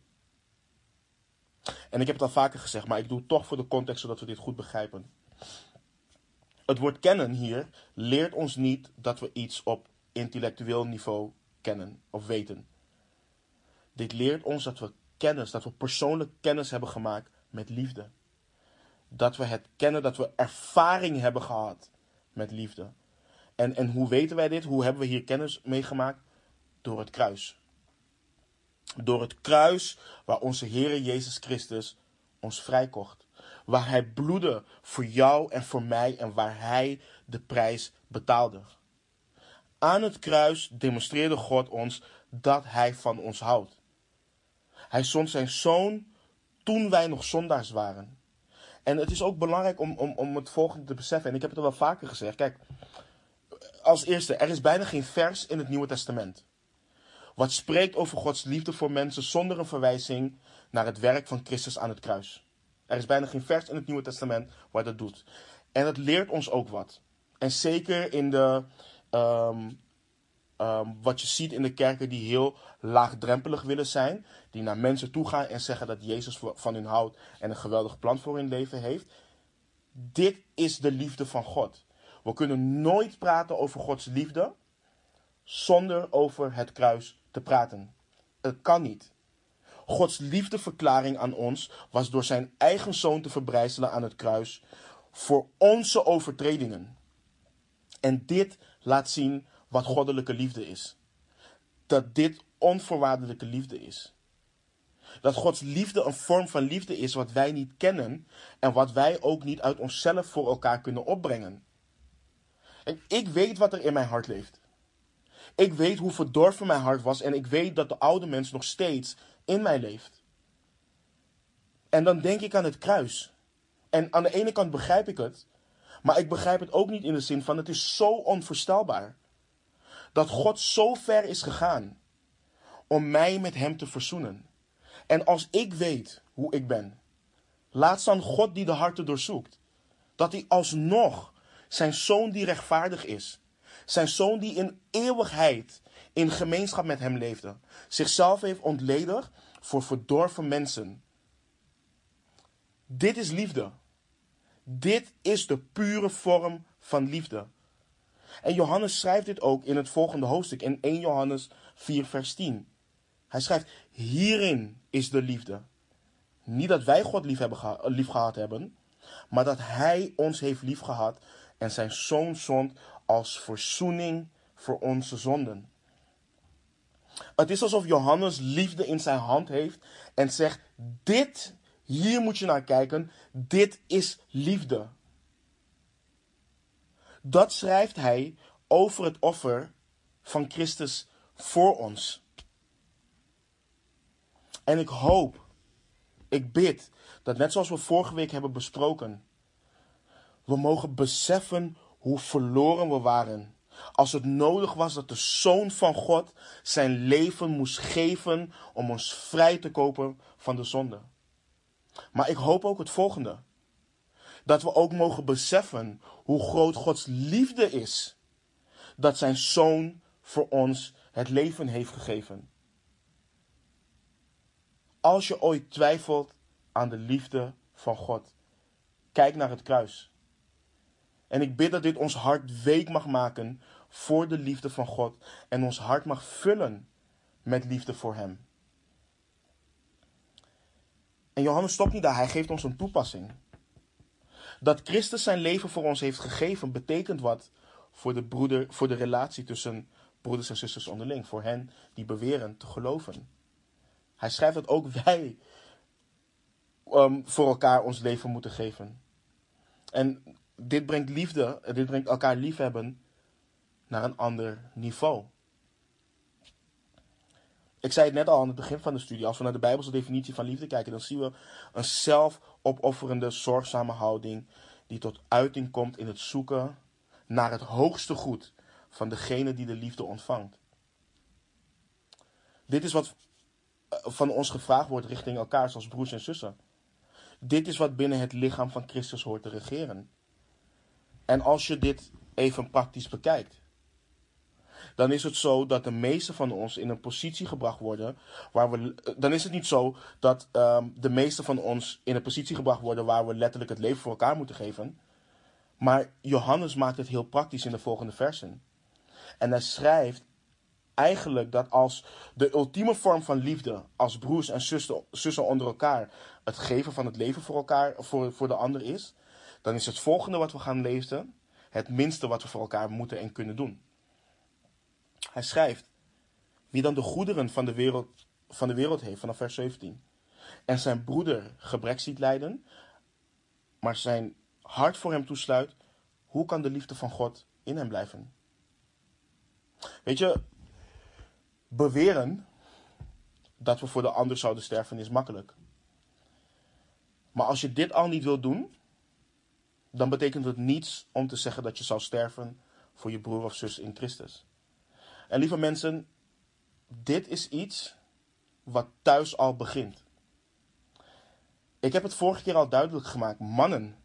En ik heb het al vaker gezegd, maar ik doe het toch voor de context zodat we dit goed begrijpen. Het woord kennen hier leert ons niet dat we iets op intellectueel niveau kennen of weten. Dit leert ons dat we kennis, dat we persoonlijk kennis hebben gemaakt met liefde. Dat we het kennen, dat we ervaring hebben gehad met liefde. En, en hoe weten wij dit? Hoe hebben we hier kennis meegemaakt? Door het kruis. Door het kruis waar onze Heer Jezus Christus ons vrijkocht. Waar Hij bloedde voor jou en voor mij en waar Hij de prijs betaalde. Aan het kruis demonstreerde God ons dat Hij van ons houdt. Hij zond zijn zoon toen wij nog zondaars waren. En het is ook belangrijk om, om, om het volgende te beseffen. En ik heb het al wel vaker gezegd. Kijk, als eerste, er is bijna geen vers in het Nieuwe Testament. Wat spreekt over Gods liefde voor mensen zonder een verwijzing naar het werk van Christus aan het kruis. Er is bijna geen vers in het Nieuwe Testament waar dat doet. En het leert ons ook wat. En zeker in de, ehm, ehm, wat je ziet in de kerken die heel laagdrempelig willen zijn. Die naar mensen toe gaan en zeggen dat Jezus van hun houdt en een geweldig plan voor hun leven heeft. Dit is de liefde van God. We kunnen nooit praten over Gods liefde zonder over het kruis te praten. Het kan niet. Gods liefdeverklaring aan ons was door zijn eigen zoon te verbrijzelen aan het kruis voor onze overtredingen. En dit laat zien wat goddelijke liefde is. Dat dit onvoorwaardelijke liefde is. Dat Gods liefde een vorm van liefde is wat wij niet kennen en wat wij ook niet uit onszelf voor elkaar kunnen opbrengen. En ik weet wat er in mijn hart leeft. Ik weet hoe verdorven mijn hart was en ik weet dat de oude mens nog steeds in mij leeft. En dan denk ik aan het kruis. En aan de ene kant begrijp ik het, maar ik begrijp het ook niet in de zin van het is zo onvoorstelbaar. Dat God zo ver is gegaan om mij met Hem te verzoenen. En als ik weet hoe ik ben, laat dan God die de harten doorzoekt, dat Hij alsnog zijn zoon die rechtvaardig is, zijn zoon die in eeuwigheid in gemeenschap met Hem leefde, zichzelf heeft ontledigd voor verdorven mensen. Dit is liefde. Dit is de pure vorm van liefde. En Johannes schrijft dit ook in het volgende hoofdstuk, in 1 Johannes 4, vers 10. Hij schrijft: Hierin is de liefde. Niet dat wij God lief, hebben lief gehad hebben, maar dat Hij ons heeft lief gehad en zijn zoon zond als verzoening voor onze zonden. Het is alsof Johannes liefde in zijn hand heeft en zegt: Dit, hier moet je naar kijken, dit is liefde. Dat schrijft hij over het offer van Christus voor ons. En ik hoop, ik bid, dat net zoals we vorige week hebben besproken, we mogen beseffen hoe verloren we waren. Als het nodig was dat de Zoon van God zijn leven moest geven om ons vrij te kopen van de zonde. Maar ik hoop ook het volgende. Dat we ook mogen beseffen hoe groot Gods liefde is. Dat zijn Zoon voor ons het leven heeft gegeven. Als je ooit twijfelt aan de liefde van God, kijk naar het kruis. En ik bid dat dit ons hart week mag maken voor de liefde van God en ons hart mag vullen met liefde voor Hem. En Johannes stopt niet daar, hij geeft ons een toepassing. Dat Christus zijn leven voor ons heeft gegeven, betekent wat voor de, broeder, voor de relatie tussen broeders en zusters onderling. Voor hen die beweren te geloven. Hij schrijft dat ook wij um, voor elkaar ons leven moeten geven. En dit brengt liefde, dit brengt elkaar liefhebben naar een ander niveau. Ik zei het net al aan het begin van de studie. Als we naar de Bijbelse definitie van liefde kijken, dan zien we een zelfopofferende, zorgzame houding die tot uiting komt in het zoeken naar het hoogste goed van degene die de liefde ontvangt. Dit is wat eh, van ons gevraagd wordt richting elkaar als broers en zussen. Dit is wat binnen het lichaam van Christus hoort te regeren. En als je dit even praktisch bekijkt, dan is het zo dat de meeste van ons in een positie gebracht worden waar we. Dan is het niet zo dat um, de meeste van ons in een positie gebracht worden waar we letterlijk het leven voor elkaar moeten geven. Maar Johannes maakt het heel praktisch in de volgende versen. En hij schrijft eigenlijk dat als de ultieme vorm van liefde, als broers en zussen onder elkaar, het geven van het leven voor elkaar, voor, voor de ander is, dan is het volgende wat we gaan lezen het minste wat we voor elkaar moeten en kunnen doen. Hij schrijft, wie dan de goederen van de wereld, van de wereld heeft, vanaf vers 17, en zijn broeder gebrek ziet lijden, maar zijn hart voor hem toesluit, hoe kan de liefde van God in hem blijven? Weet je, beweren dat we voor de ander zouden sterven is makkelijk. Maar als je dit al niet wilt doen, dan betekent het niets om te zeggen dat je zou sterven voor je broer of zus in Christus. En lieve mensen, dit is iets wat thuis al begint. Ik heb het vorige keer al duidelijk gemaakt. Mannen,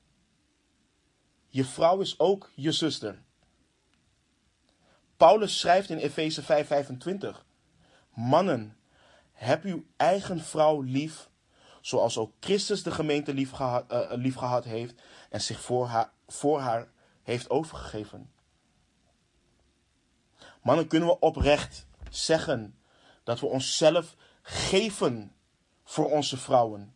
je vrouw is ook je zuster. Paulus schrijft in Efeze 5:25: Mannen, heb uw eigen vrouw lief, zoals ook Christus de gemeente lief gehad, uh, lief gehad heeft en zich voor haar, voor haar heeft overgegeven. Mannen, kunnen we oprecht zeggen dat we onszelf geven voor onze vrouwen?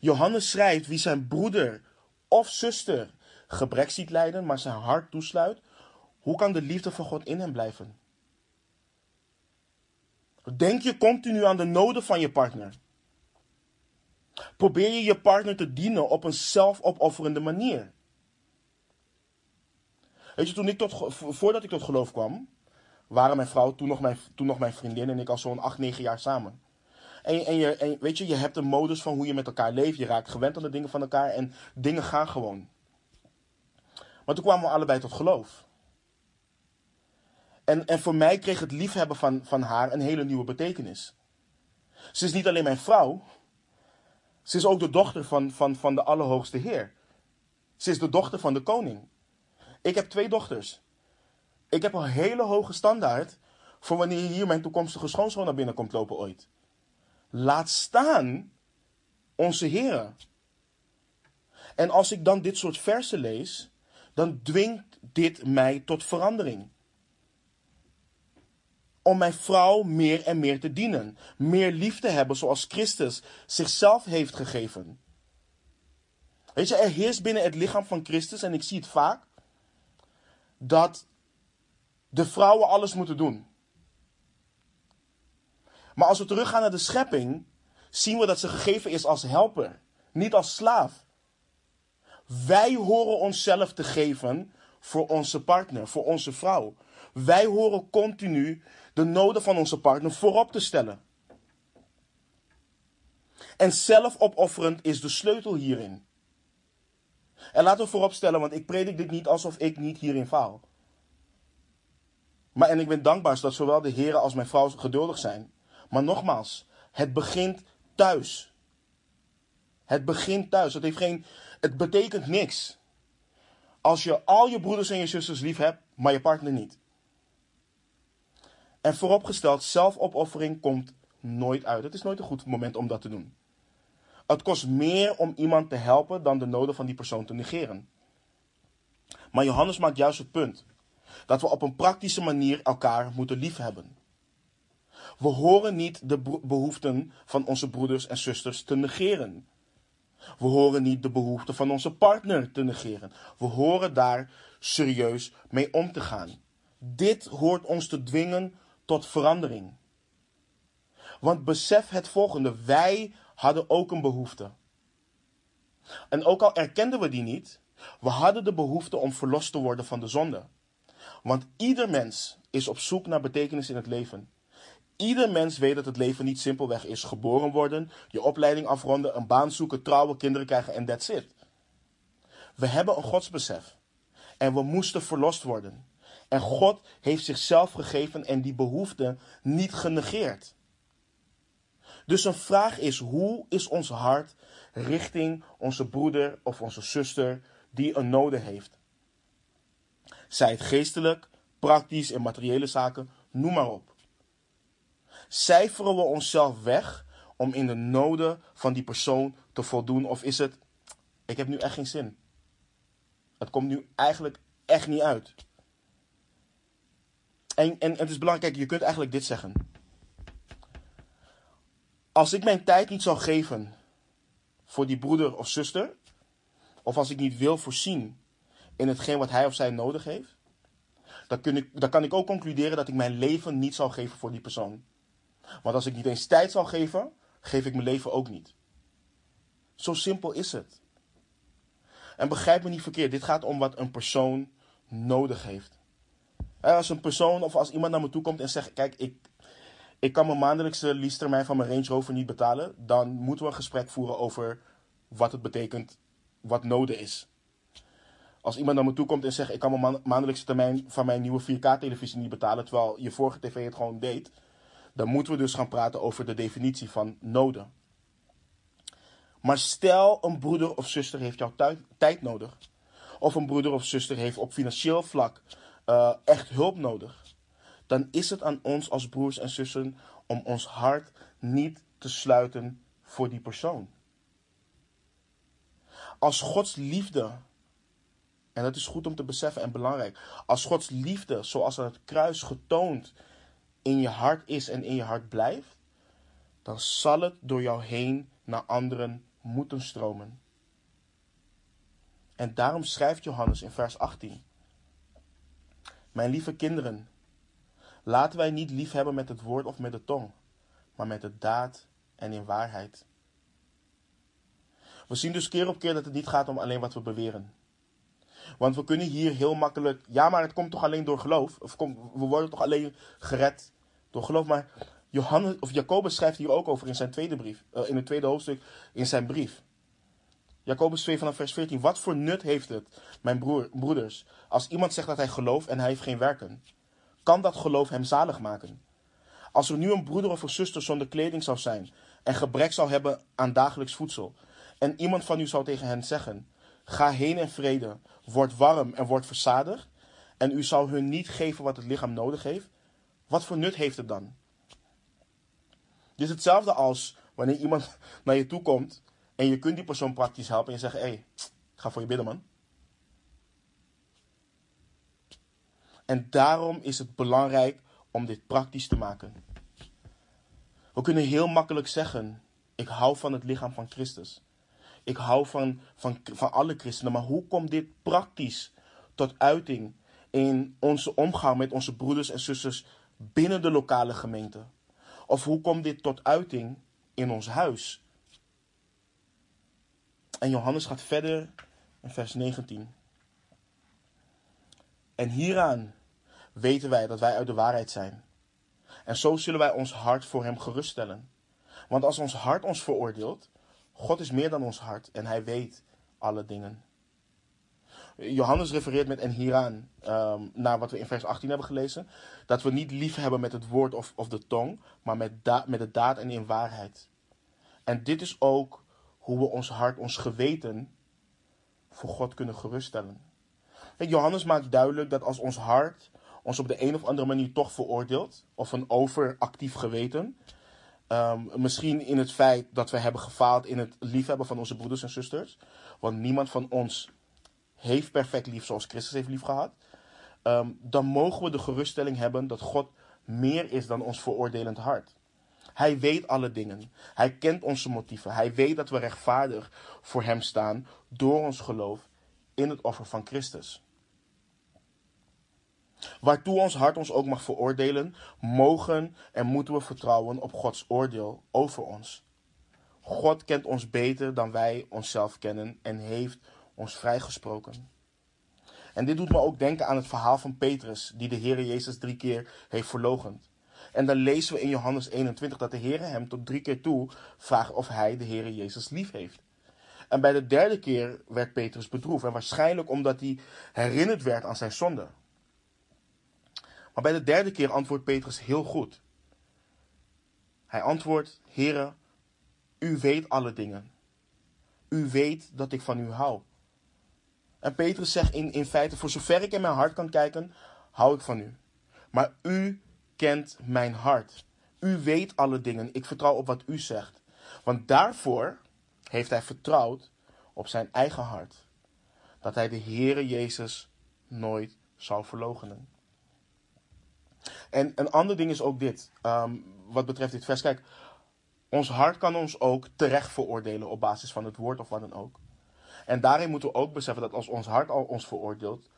Johannes schrijft wie zijn broeder of zuster gebrek ziet lijden, maar zijn hart toesluit, hoe kan de liefde van God in hem blijven? Denk je continu aan de noden van je partner? Probeer je je partner te dienen op een zelfopofferende manier? Weet je, toen ik tot, voordat ik tot geloof kwam, waren mijn vrouw toen nog mijn, toen nog mijn vriendin en ik al zo'n 8, 9 jaar samen. En, en, je, en weet je, je hebt een modus van hoe je met elkaar leeft. Je raakt gewend aan de dingen van elkaar en dingen gaan gewoon. Maar toen kwamen we allebei tot geloof. En, en voor mij kreeg het liefhebben van, van haar een hele nieuwe betekenis. Ze is niet alleen mijn vrouw, ze is ook de dochter van, van, van de Allerhoogste Heer. Ze is de dochter van de koning. Ik heb twee dochters. Ik heb een hele hoge standaard voor wanneer hier mijn toekomstige schoonzoon naar binnen komt lopen ooit. Laat staan onze Heer. En als ik dan dit soort versen lees, dan dwingt dit mij tot verandering. Om mijn vrouw meer en meer te dienen. Meer lief te hebben zoals Christus zichzelf heeft gegeven. Weet je, er heerst binnen het lichaam van Christus, en ik zie het vaak, dat de vrouwen alles moeten doen. Maar als we teruggaan naar de schepping, zien we dat ze gegeven is als helper, niet als slaaf. Wij horen onszelf te geven voor onze partner, voor onze vrouw. Wij horen continu de noden van onze partner voorop te stellen. En zelfopofferend is de sleutel hierin. En laten we vooropstellen, want ik predik dit niet alsof ik niet hierin faal. Maar en ik ben dankbaar dat zowel de heren als mijn vrouw geduldig zijn. Maar nogmaals, het begint thuis. Het begint thuis. Het, heeft geen, het betekent niks. Als je al je broeders en je zusters lief hebt, maar je partner niet. En vooropgesteld, zelfopoffering komt nooit uit. Het is nooit een goed moment om dat te doen. Het kost meer om iemand te helpen dan de noden van die persoon te negeren. Maar Johannes maakt juist het punt dat we op een praktische manier elkaar moeten liefhebben. We horen niet de behoeften van onze broeders en zusters te negeren. We horen niet de behoeften van onze partner te negeren. We horen daar serieus mee om te gaan. Dit hoort ons te dwingen tot verandering. Want besef het volgende: wij hadden ook een behoefte. En ook al erkenden we die niet, we hadden de behoefte om verlost te worden van de zonde. Want ieder mens is op zoek naar betekenis in het leven. Ieder mens weet dat het leven niet simpelweg is geboren worden, je opleiding afronden, een baan zoeken, trouwen, kinderen krijgen en that's it. We hebben een godsbesef. En we moesten verlost worden. En God heeft zichzelf gegeven en die behoefte niet genegeerd. Dus een vraag is: hoe is ons hart richting onze broeder of onze zuster die een noden heeft? Zij het geestelijk, praktisch en materiële zaken, noem maar op. Cijferen we onszelf weg om in de noden van die persoon te voldoen? Of is het, ik heb nu echt geen zin. Het komt nu eigenlijk echt niet uit. En, en, het is belangrijk, je kunt eigenlijk dit zeggen. Als ik mijn tijd niet zou geven voor die broeder of zuster, of als ik niet wil voorzien in hetgeen wat hij of zij nodig heeft, dan, kun ik, dan kan ik ook concluderen dat ik mijn leven niet zou geven voor die persoon. Want als ik niet eens tijd zal geven, geef ik mijn leven ook niet. Zo simpel is het. En begrijp me niet verkeerd, dit gaat om wat een persoon nodig heeft. Als een persoon of als iemand naar me toe komt en zegt: Kijk, ik, ik kan mijn maandelijkse leasetermijn van mijn Range Rover niet betalen, dan moeten we een gesprek voeren over wat het betekent, wat nodig is. Als iemand naar me toe komt en zegt: Ik kan mijn maandelijkse termijn van mijn nieuwe 4K-televisie niet betalen, terwijl je vorige tv het gewoon deed, dan moeten we dus gaan praten over de definitie van noden. Maar stel een broeder of zuster heeft jouw tijd nodig. Of een broeder of zuster heeft op financieel vlak uh, echt hulp nodig. Dan is het aan ons als broers en zussen om ons hart niet te sluiten voor die persoon. Als Gods liefde, en dat is goed om te beseffen en belangrijk, als Gods liefde, zoals aan het kruis getoond, in je hart is en in je hart blijft, dan zal het door jou heen naar anderen moeten stromen. En daarom schrijft Johannes in vers 18: Mijn lieve kinderen, laten wij niet lief hebben met het woord of met de tong, maar met de daad en in waarheid. We zien dus keer op keer dat het niet gaat om alleen wat we beweren. Want we kunnen hier heel makkelijk, ja, maar het komt toch alleen door geloof? Of we worden toch alleen gered door geloof? Maar Johannes, of Jacobus schrijft hier ook over in zijn tweede brief, uh, in het tweede hoofdstuk in zijn brief. Jacobus 2 vanaf vers 14. Wat voor nut heeft het, mijn broer, broeders, als iemand zegt dat hij gelooft en hij heeft geen werken? Kan dat geloof hem zalig maken? Als er nu een broeder of een zuster zonder kleding zou zijn en gebrek zou hebben aan dagelijks voedsel, en iemand van u zou tegen hen zeggen: Ga heen in vrede, word warm en word verzadigd, en u zou hun niet geven wat het lichaam nodig heeft, wat voor nut heeft het dan? Dit is hetzelfde als wanneer iemand naar je toe komt en je kunt die persoon praktisch helpen en je zegt: Hé, ga voor je bidden, man. En daarom is het belangrijk om dit praktisch te maken. We kunnen heel makkelijk zeggen: Ik hou van het lichaam van Christus. Ik hou van, van, van alle christenen. Maar hoe komt dit praktisch tot uiting in onze omgang met onze broeders en zusters binnen de lokale gemeente? Of hoe komt dit tot uiting in ons huis? En Johannes gaat verder in vers 19. En hieraan weten wij dat wij uit de waarheid zijn. En zo zullen wij ons hart voor Hem geruststellen. Want als ons hart ons veroordeelt, God is meer dan ons hart en Hij weet alle dingen. Johannes refereert met en hieraan um, naar wat we in vers 18 hebben gelezen. Dat we niet lief hebben met het woord of, of de tong, maar met, met de daad en in waarheid. En dit is ook hoe we ons hart, ons geweten voor God kunnen geruststellen. Johannes maakt duidelijk dat als ons hart ons op de een of andere manier toch veroordeelt, of een overactief geweten, um, misschien in het feit dat we hebben gefaald in het liefhebben van onze broeders en zusters, want niemand van ons heeft perfect lief zoals Christus heeft lief gehad, um, dan mogen we de geruststelling hebben dat God meer is dan ons veroordelend hart. Hij weet alle dingen. Hij kent onze motieven. Hij weet dat we rechtvaardig voor Hem staan door ons geloof in het offer van Christus. Waartoe ons hart ons ook mag veroordelen, mogen en moeten we vertrouwen op Gods oordeel over ons. God kent ons beter dan wij onszelf kennen en heeft ons vrijgesproken. En dit doet me ook denken aan het verhaal van Petrus, die de Heer Jezus drie keer heeft verlogend. En dan lezen we in Johannes 21 dat de Heer hem tot drie keer toe vraagt of hij de Heer Jezus lief heeft. En bij de derde keer werd Petrus bedroefd. En waarschijnlijk omdat hij herinnerd werd aan zijn zonde. Maar bij de derde keer antwoordt Petrus heel goed. Hij antwoordt: Heere, u weet alle dingen. U weet dat ik van u hou. En Petrus zegt in, in feite: Voor zover ik in mijn hart kan kijken, hou ik van u. Maar u kent mijn hart. U weet alle dingen. Ik vertrouw op wat u zegt. Want daarvoor heeft hij vertrouwd op zijn eigen hart. Dat hij de Heere Jezus nooit zal verloochenen. En een ander ding is ook dit, ehm, wat betreft dit vers. Kijk, ons hart kan ons ook terecht veroordelen op basis van het woord of wat dan ook. En daarin moeten we ook beseffen dat als ons hart al ons veroordeelt,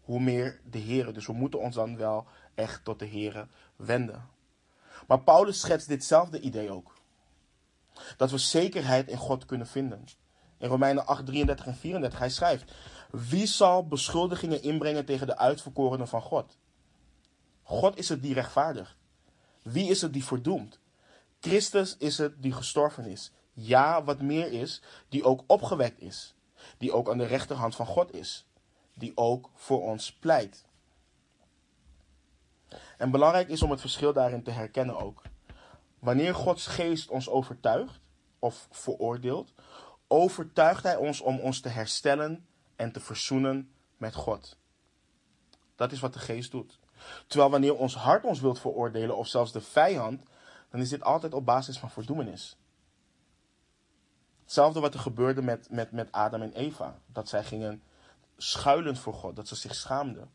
hoe meer de Heer. Dus we moeten ons dan wel echt tot de Heer wenden. Maar Paulus schetst ditzelfde idee ook. Dat we zekerheid in God kunnen vinden. In Romeinen 8, 33 en 34, hij schrijft: Wie zal beschuldigingen inbrengen tegen de uitverkorenen van God? God is het die rechtvaardigt. Wie is het die verdoemt? Christus is het die gestorven is. Ja, wat meer is, die ook opgewekt is. Die ook aan de rechterhand van God is. Die ook voor ons pleit. En belangrijk is om het verschil daarin te herkennen ook. Wanneer Gods geest ons overtuigt of veroordeelt, overtuigt Hij ons om ons te herstellen en te verzoenen met God. Dat is wat de geest doet. Terwijl wanneer ons hart ons wilt veroordelen of zelfs de vijand, dan is dit altijd op basis van verdoemenis. Hetzelfde wat er gebeurde met, met, met Adam en Eva. Dat zij gingen schuilen voor God, dat ze zich schaamden.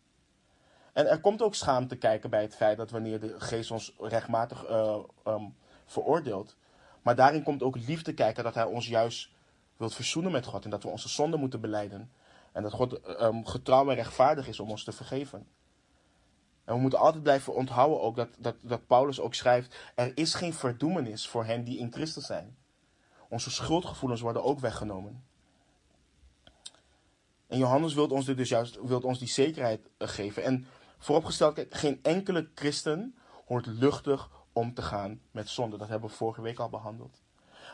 En er komt ook schaamte kijken bij het feit dat wanneer de geest ons rechtmatig uh, um, veroordeelt. Maar daarin komt ook liefde kijken dat hij ons juist wilt verzoenen met God. En dat we onze zonde moeten beleiden. En dat God um, getrouw en rechtvaardig is om ons te vergeven. En we moeten altijd blijven onthouden ook dat, dat, dat Paulus ook schrijft: er is geen verdoemenis voor hen die in Christus zijn. Onze schuldgevoelens worden ook weggenomen. En Johannes wil ons dit dus juist wil ons die zekerheid eh, geven. En vooropgesteld, kijk, geen enkele christen hoort luchtig om te gaan met zonde. Dat hebben we vorige week al behandeld.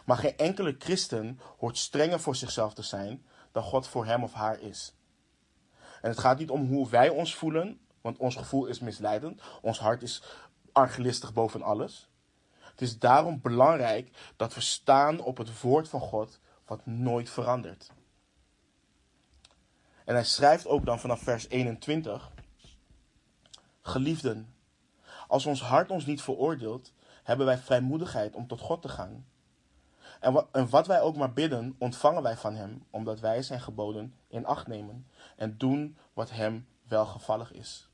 Maar geen enkele christen hoort strenger voor zichzelf te zijn dan God voor hem of haar is. En het gaat niet om hoe wij ons voelen, want ons gevoel is misleidend. Ons hart is argelistig boven alles. Het is daarom belangrijk dat we staan op het woord van God, wat nooit verandert. En hij schrijft ook dan vanaf vers 21. Geliefden, als ons hart ons niet veroordeelt, hebben wij vrijmoedigheid om tot God te gaan. En wat wij ook maar bidden, ontvangen wij van Hem, omdat wij Zijn geboden in acht nemen en doen wat Hem welgevallig is.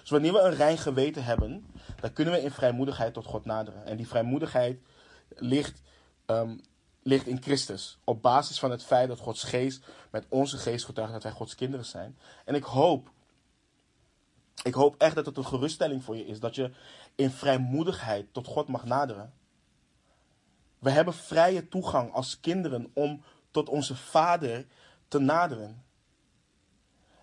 Dus wanneer we een rein geweten hebben, dan kunnen we in vrijmoedigheid tot God naderen. En die vrijmoedigheid ligt, um, ligt in Christus. Op basis van het feit dat Gods geest met onze geest getuigt dat wij Gods kinderen zijn. En ik hoop, ik hoop echt dat het een geruststelling voor je is. Dat je in vrijmoedigheid tot God mag naderen. We hebben vrije toegang als kinderen om tot onze Vader te naderen.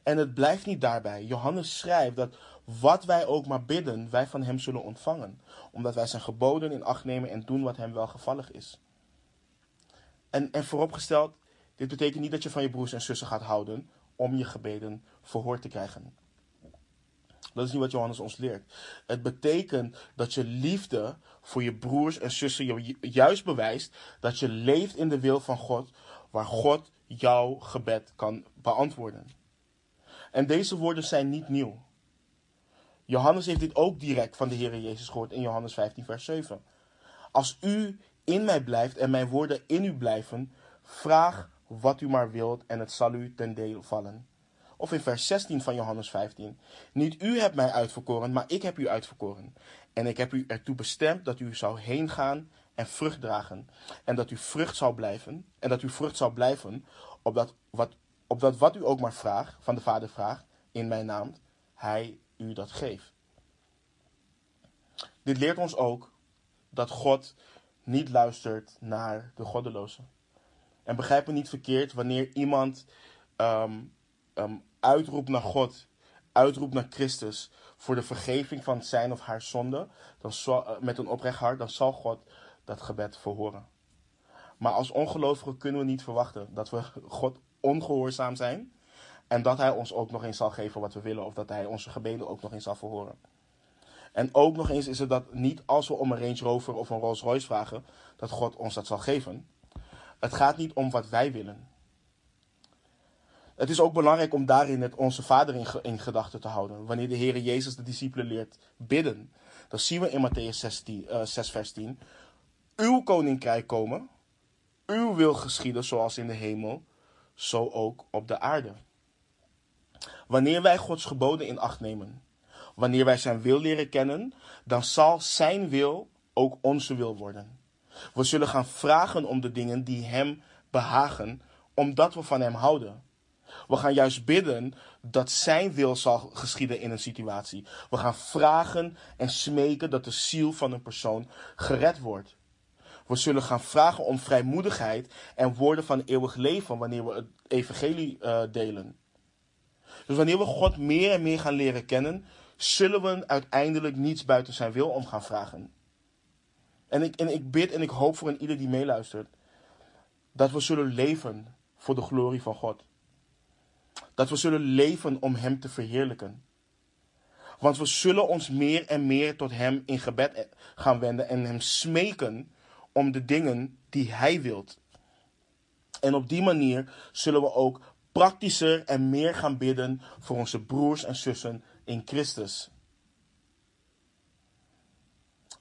En het blijft niet daarbij. Johannes schrijft dat wat wij ook maar bidden, wij van Hem zullen ontvangen. Omdat wij zijn geboden in acht nemen en doen wat Hem welgevallig is. En, en vooropgesteld, dit betekent niet dat je van je broers en zussen gaat houden om je gebeden verhoord te krijgen. Dat is niet wat Johannes ons leert. Het betekent dat je liefde voor je broers en zussen je juist bewijst dat je leeft in de wil van God, waar God jouw gebed kan beantwoorden. En deze woorden zijn niet nieuw. Johannes heeft dit ook direct van de Heer Jezus gehoord in Johannes 15, vers 7. Als u in mij blijft en mijn woorden in u blijven, vraag wat u maar wilt en het zal u ten deel vallen. Of in vers 16 van Johannes 15. Niet u hebt mij uitverkoren, maar ik heb u uitverkoren. En ik heb u ertoe bestemd dat u zou heen gaan en vrucht dragen. En dat u vrucht zou blijven. En dat u vrucht zou blijven, opdat wat, opdat wat u ook maar vraagt, van de Vader vraagt, in mijn naam, hij u dat geeft. Dit leert ons ook dat God niet luistert naar de goddelozen. En begrijp me niet verkeerd, wanneer iemand um, um, uitroept naar God, uitroept naar Christus voor de vergeving van zijn of haar zonde, dan zal, eh, met een oprecht hart, dan zal God dat gebed verhoren. Maar als ongelovigen kunnen we niet verwachten dat we God ongehoorzaam zijn en dat Hij ons ook nog eens zal geven wat we willen, of dat Hij onze gebeden ook nog eens zal verhoren. En ook nog eens is het dat niet als we om een Range Rover of een Rolls Royce vragen, dat God ons dat zal geven. Het gaat niet om wat wij willen. Het is ook belangrijk om daarin het onze Vader in, gedachten te houden. Wanneer de Heer Jezus de discipelen leert bidden, dan zien we in Matthäus 16, uh, 6, vers 10. Uw koninkrijk komen, uw wil geschieden zoals in de hemel, zo ook op de aarde. Wanneer wij Gods geboden in acht nemen, wanneer wij zijn wil leren kennen, dan zal zijn wil ook onze wil worden. We zullen gaan vragen om de dingen die hem behagen, omdat we van hem houden. We gaan juist bidden dat zijn wil zal geschieden in een situatie. We gaan vragen en smeken dat de ziel van een persoon gered wordt. We zullen gaan vragen om vrijmoedigheid en woorden van eeuwig leven wanneer we het evangelie uh, delen. Dus wanneer we God meer en meer gaan leren kennen, zullen we uiteindelijk niets buiten zijn wil om gaan vragen. En ik, en ik bid en ik hoop voor een ieder die meeluistert, dat we zullen leven voor de glorie van God. Dat we zullen leven om Hem te verheerlijken. Want we zullen ons meer en meer tot Hem in gebed gaan wenden en Hem smeken om de dingen die Hij wilt. En op die manier zullen we ook praktischer en meer gaan bidden voor onze broers en zussen in Christus.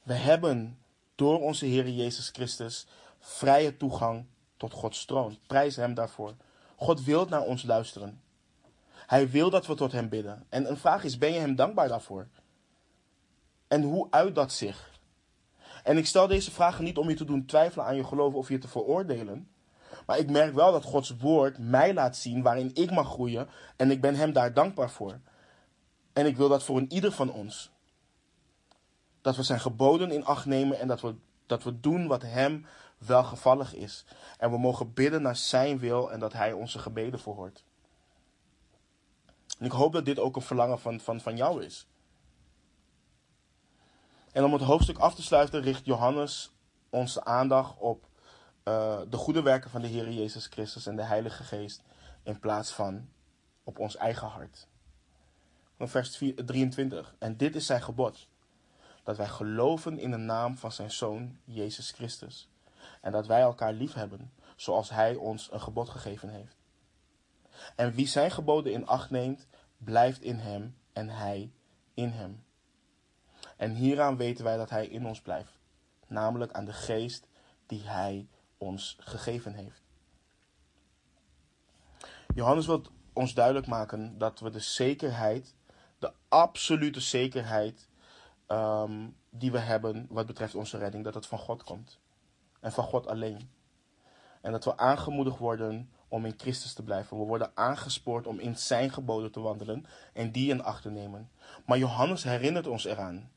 We hebben door onze Heer Jezus Christus vrije toegang tot Gods troon. Prijs Hem daarvoor. God wil naar ons luisteren. Hij wil dat we tot Hem bidden. En een vraag is, ben je Hem dankbaar daarvoor? En hoe uit dat zich? En ik stel deze vragen niet om je te doen twijfelen aan je geloof of je te veroordelen. Maar ik merk wel dat Gods woord mij laat zien waarin ik mag groeien. En ik ben Hem daar dankbaar voor. En ik wil dat voor een ieder van ons. Dat we zijn geboden in acht nemen en dat we, dat we doen wat Hem welgevallig is. En we mogen bidden naar Zijn wil en dat Hij onze gebeden verhoort. En ik hoop dat dit ook een verlangen van, van, van jou is. En om het hoofdstuk af te sluiten, richt Johannes onze aandacht op uh, de goede werken van de Heer Jezus Christus en de Heilige Geest in plaats van op ons eigen hart. Vers 23. En dit is zijn gebod: dat wij geloven in de naam van zijn Zoon Jezus Christus. En dat wij elkaar lief hebben, zoals hij ons een gebod gegeven heeft. En wie zijn geboden in acht neemt, blijft in hem en hij in hem. En hieraan weten wij dat hij in ons blijft, namelijk aan de geest die hij ons gegeven heeft. Johannes wil ons duidelijk maken dat we de zekerheid, de absolute zekerheid ehm, die we hebben wat betreft onze redding, dat het van God komt. En van God alleen. En dat we aangemoedigd worden om in Christus te blijven. We worden aangespoord om in zijn geboden te wandelen en die in acht te nemen. Maar Johannes herinnert ons eraan,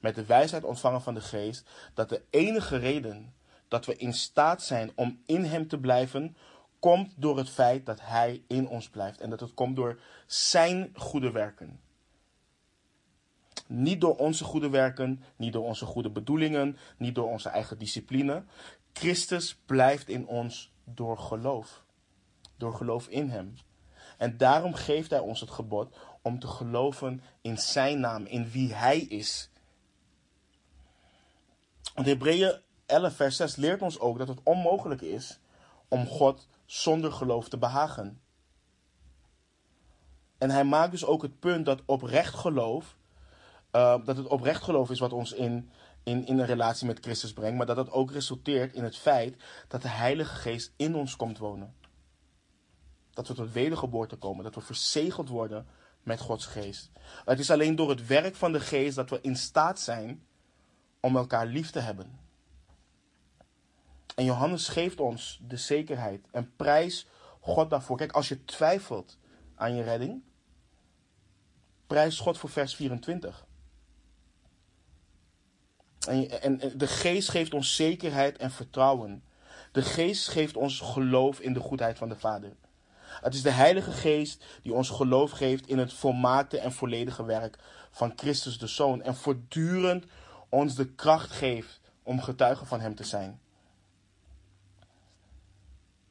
met de wijsheid ontvangen van de geest, dat de enige reden dat we in staat zijn om in hem te blijven, komt door het feit dat hij in ons blijft. En dat het komt door zijn goede werken. Niet door onze goede werken, niet door onze goede bedoelingen, niet door onze eigen discipline. Christus blijft in ons door geloof. Door geloof in Hem. En daarom geeft Hij ons het gebod om te geloven in Zijn naam, in wie Hij is. Want Hebreeën 11, vers 6 leert ons ook dat het onmogelijk is om God zonder geloof te behagen. En hij maakt dus ook het punt dat oprecht geloof, uh, dat het oprecht geloof is wat ons in, in, in een relatie met Christus brengt, maar dat het ook resulteert in het feit dat de Heilige Geest in ons komt wonen. Dat we tot wedergeboorte komen, dat we verzegeld worden met Gods Geest. Het is alleen door het werk van de Geest dat we in staat zijn om elkaar lief te hebben. En Johannes geeft ons de zekerheid en prijs God daarvoor. Kijk, als je twijfelt aan je redding, prijs God voor vers 24. En, en, de geest geeft ons zekerheid en vertrouwen. De geest geeft ons geloof in de goedheid van de Vader. Het is de Heilige Geest die ons geloof geeft in het volmaakte en volledige werk van Christus de Zoon. En voortdurend ons de kracht geeft om getuige van Hem te zijn.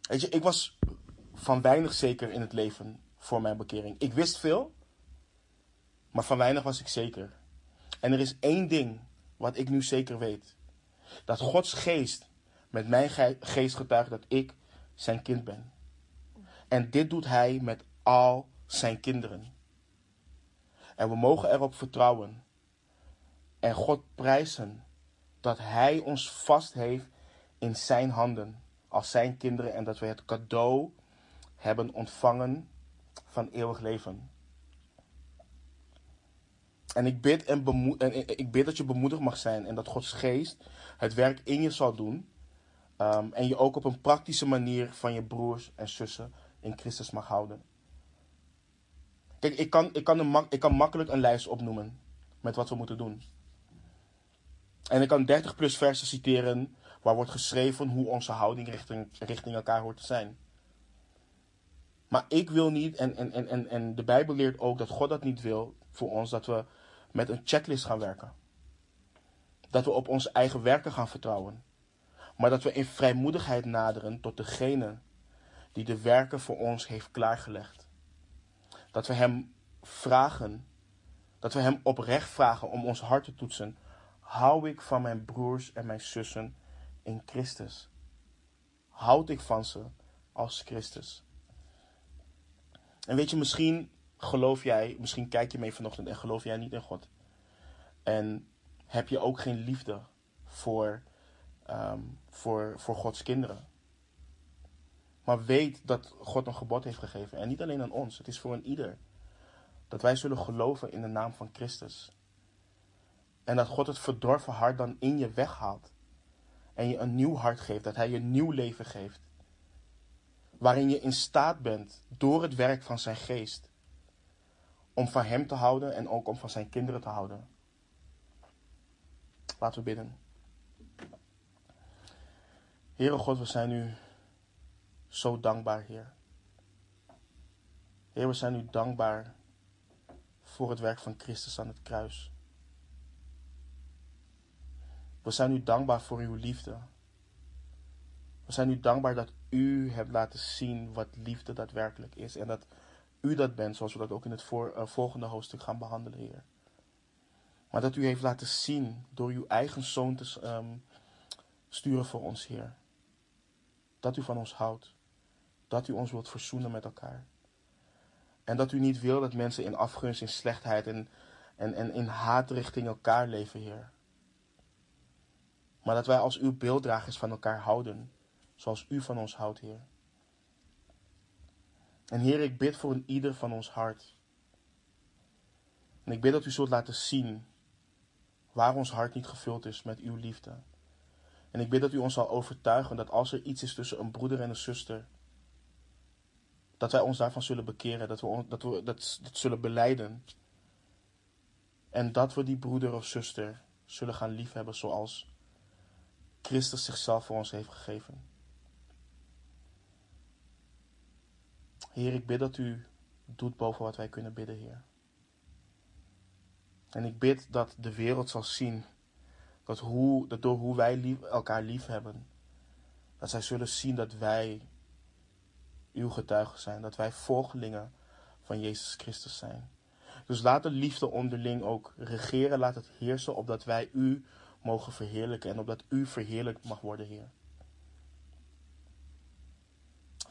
Weet je, ik was van weinig zeker in het leven voor mijn bekering. Ik wist veel, maar van weinig was ik zeker. En er is één ding wat ik nu zeker weet: dat Gods geest met mijn geest getuigt dat ik zijn kind ben. En dit doet hij met al zijn kinderen. En we mogen erop vertrouwen en God prijzen dat hij ons vast heeft in zijn handen als zijn kinderen en dat we het cadeau hebben ontvangen van eeuwig leven. En ik bid, en, en ik bid dat je bemoedigd mag zijn en dat Gods geest het werk in je zal doen. Um, en je ook op een praktische manier van je broers en zussen in Christus mag houden. Kijk, ik kan, ik kan, een, ik kan makkelijk een lijst opnoemen met wat we moeten doen. En ik kan 30 plus versen citeren waar wordt geschreven hoe onze houding richting, richting elkaar hoort te zijn. Maar ik wil niet, en, en, en, en de Bijbel leert ook dat God dat niet wil voor ons, dat we met een checklist gaan werken. Dat we op onze eigen werken gaan vertrouwen. Maar dat we in vrijmoedigheid naderen tot degene die de werken voor ons heeft klaargelegd. Dat we Hem vragen, dat we Hem oprecht vragen om ons hart te toetsen. Hou ik van mijn broers en mijn zussen in Christus? Houd ik van ze als Christus? En weet je, misschien geloof jij, misschien kijk je mee vanochtend en geloof jij niet in God. En heb je ook geen liefde voor, um, voor, voor Gods kinderen. Maar weet dat God een gebod heeft gegeven. En niet alleen aan ons, het is voor een ieder. Dat wij zullen geloven in de naam van Christus. En dat God het verdorven hart dan in je weghaalt en je een nieuw hart geeft, dat Hij je een nieuw leven geeft. Waarin je in staat bent, door het werk van Zijn geest, om van Hem te houden en ook om van Zijn kinderen te houden. Laten we bidden. Heere God, we zijn u zo dankbaar, Heer. Heer, we zijn u dankbaar voor het werk van Christus aan het kruis. We zijn u dankbaar voor uw liefde. We zijn u dankbaar dat u hebt laten zien wat liefde daadwerkelijk is. En dat u dat bent, zoals we dat ook in het voor, volgende hoofdstuk gaan behandelen, Heer. Maar dat u heeft laten zien door uw eigen zoon te ehm, sturen voor ons, Heer. Dat u van ons houdt. Dat u ons wilt verzoenen met elkaar. En dat u niet wil dat mensen in afgunst, in slechtheid en, en, en in haat richting elkaar leven, Heer. Maar dat wij als uw beelddragers van elkaar houden, zoals u van ons houdt, Heer. En Heer, ik bid voor een ieder van ons hart. En ik bid dat u zult laten zien waar ons hart niet gevuld is met uw liefde. En ik bid dat u ons zal overtuigen dat als er iets is tussen een broeder en een zuster, dat wij ons daarvan zullen bekeren, dat we dat, we dat, dat zullen beleiden. En dat we die broeder of zuster zullen gaan liefhebben zoals Christus zichzelf voor ons heeft gegeven. Heer, ik bid dat u doet boven wat wij kunnen bidden, Heer. En ik bid dat de wereld zal zien dat, hoe, dat door hoe wij elkaar lief hebben, dat zij zullen zien dat wij uw getuigen zijn, dat wij volgelingen van Jezus Christus zijn. Dus laat de liefde onderling ook regeren, laat het heersen, opdat wij u mogen verheerlijken en opdat u verheerlijkt mag worden, Heer.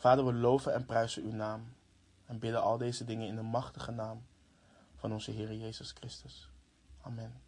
Vader, we loven en prijzen uw naam en bidden al deze dingen in de machtige naam van onze Heer Jezus Christus. Amen.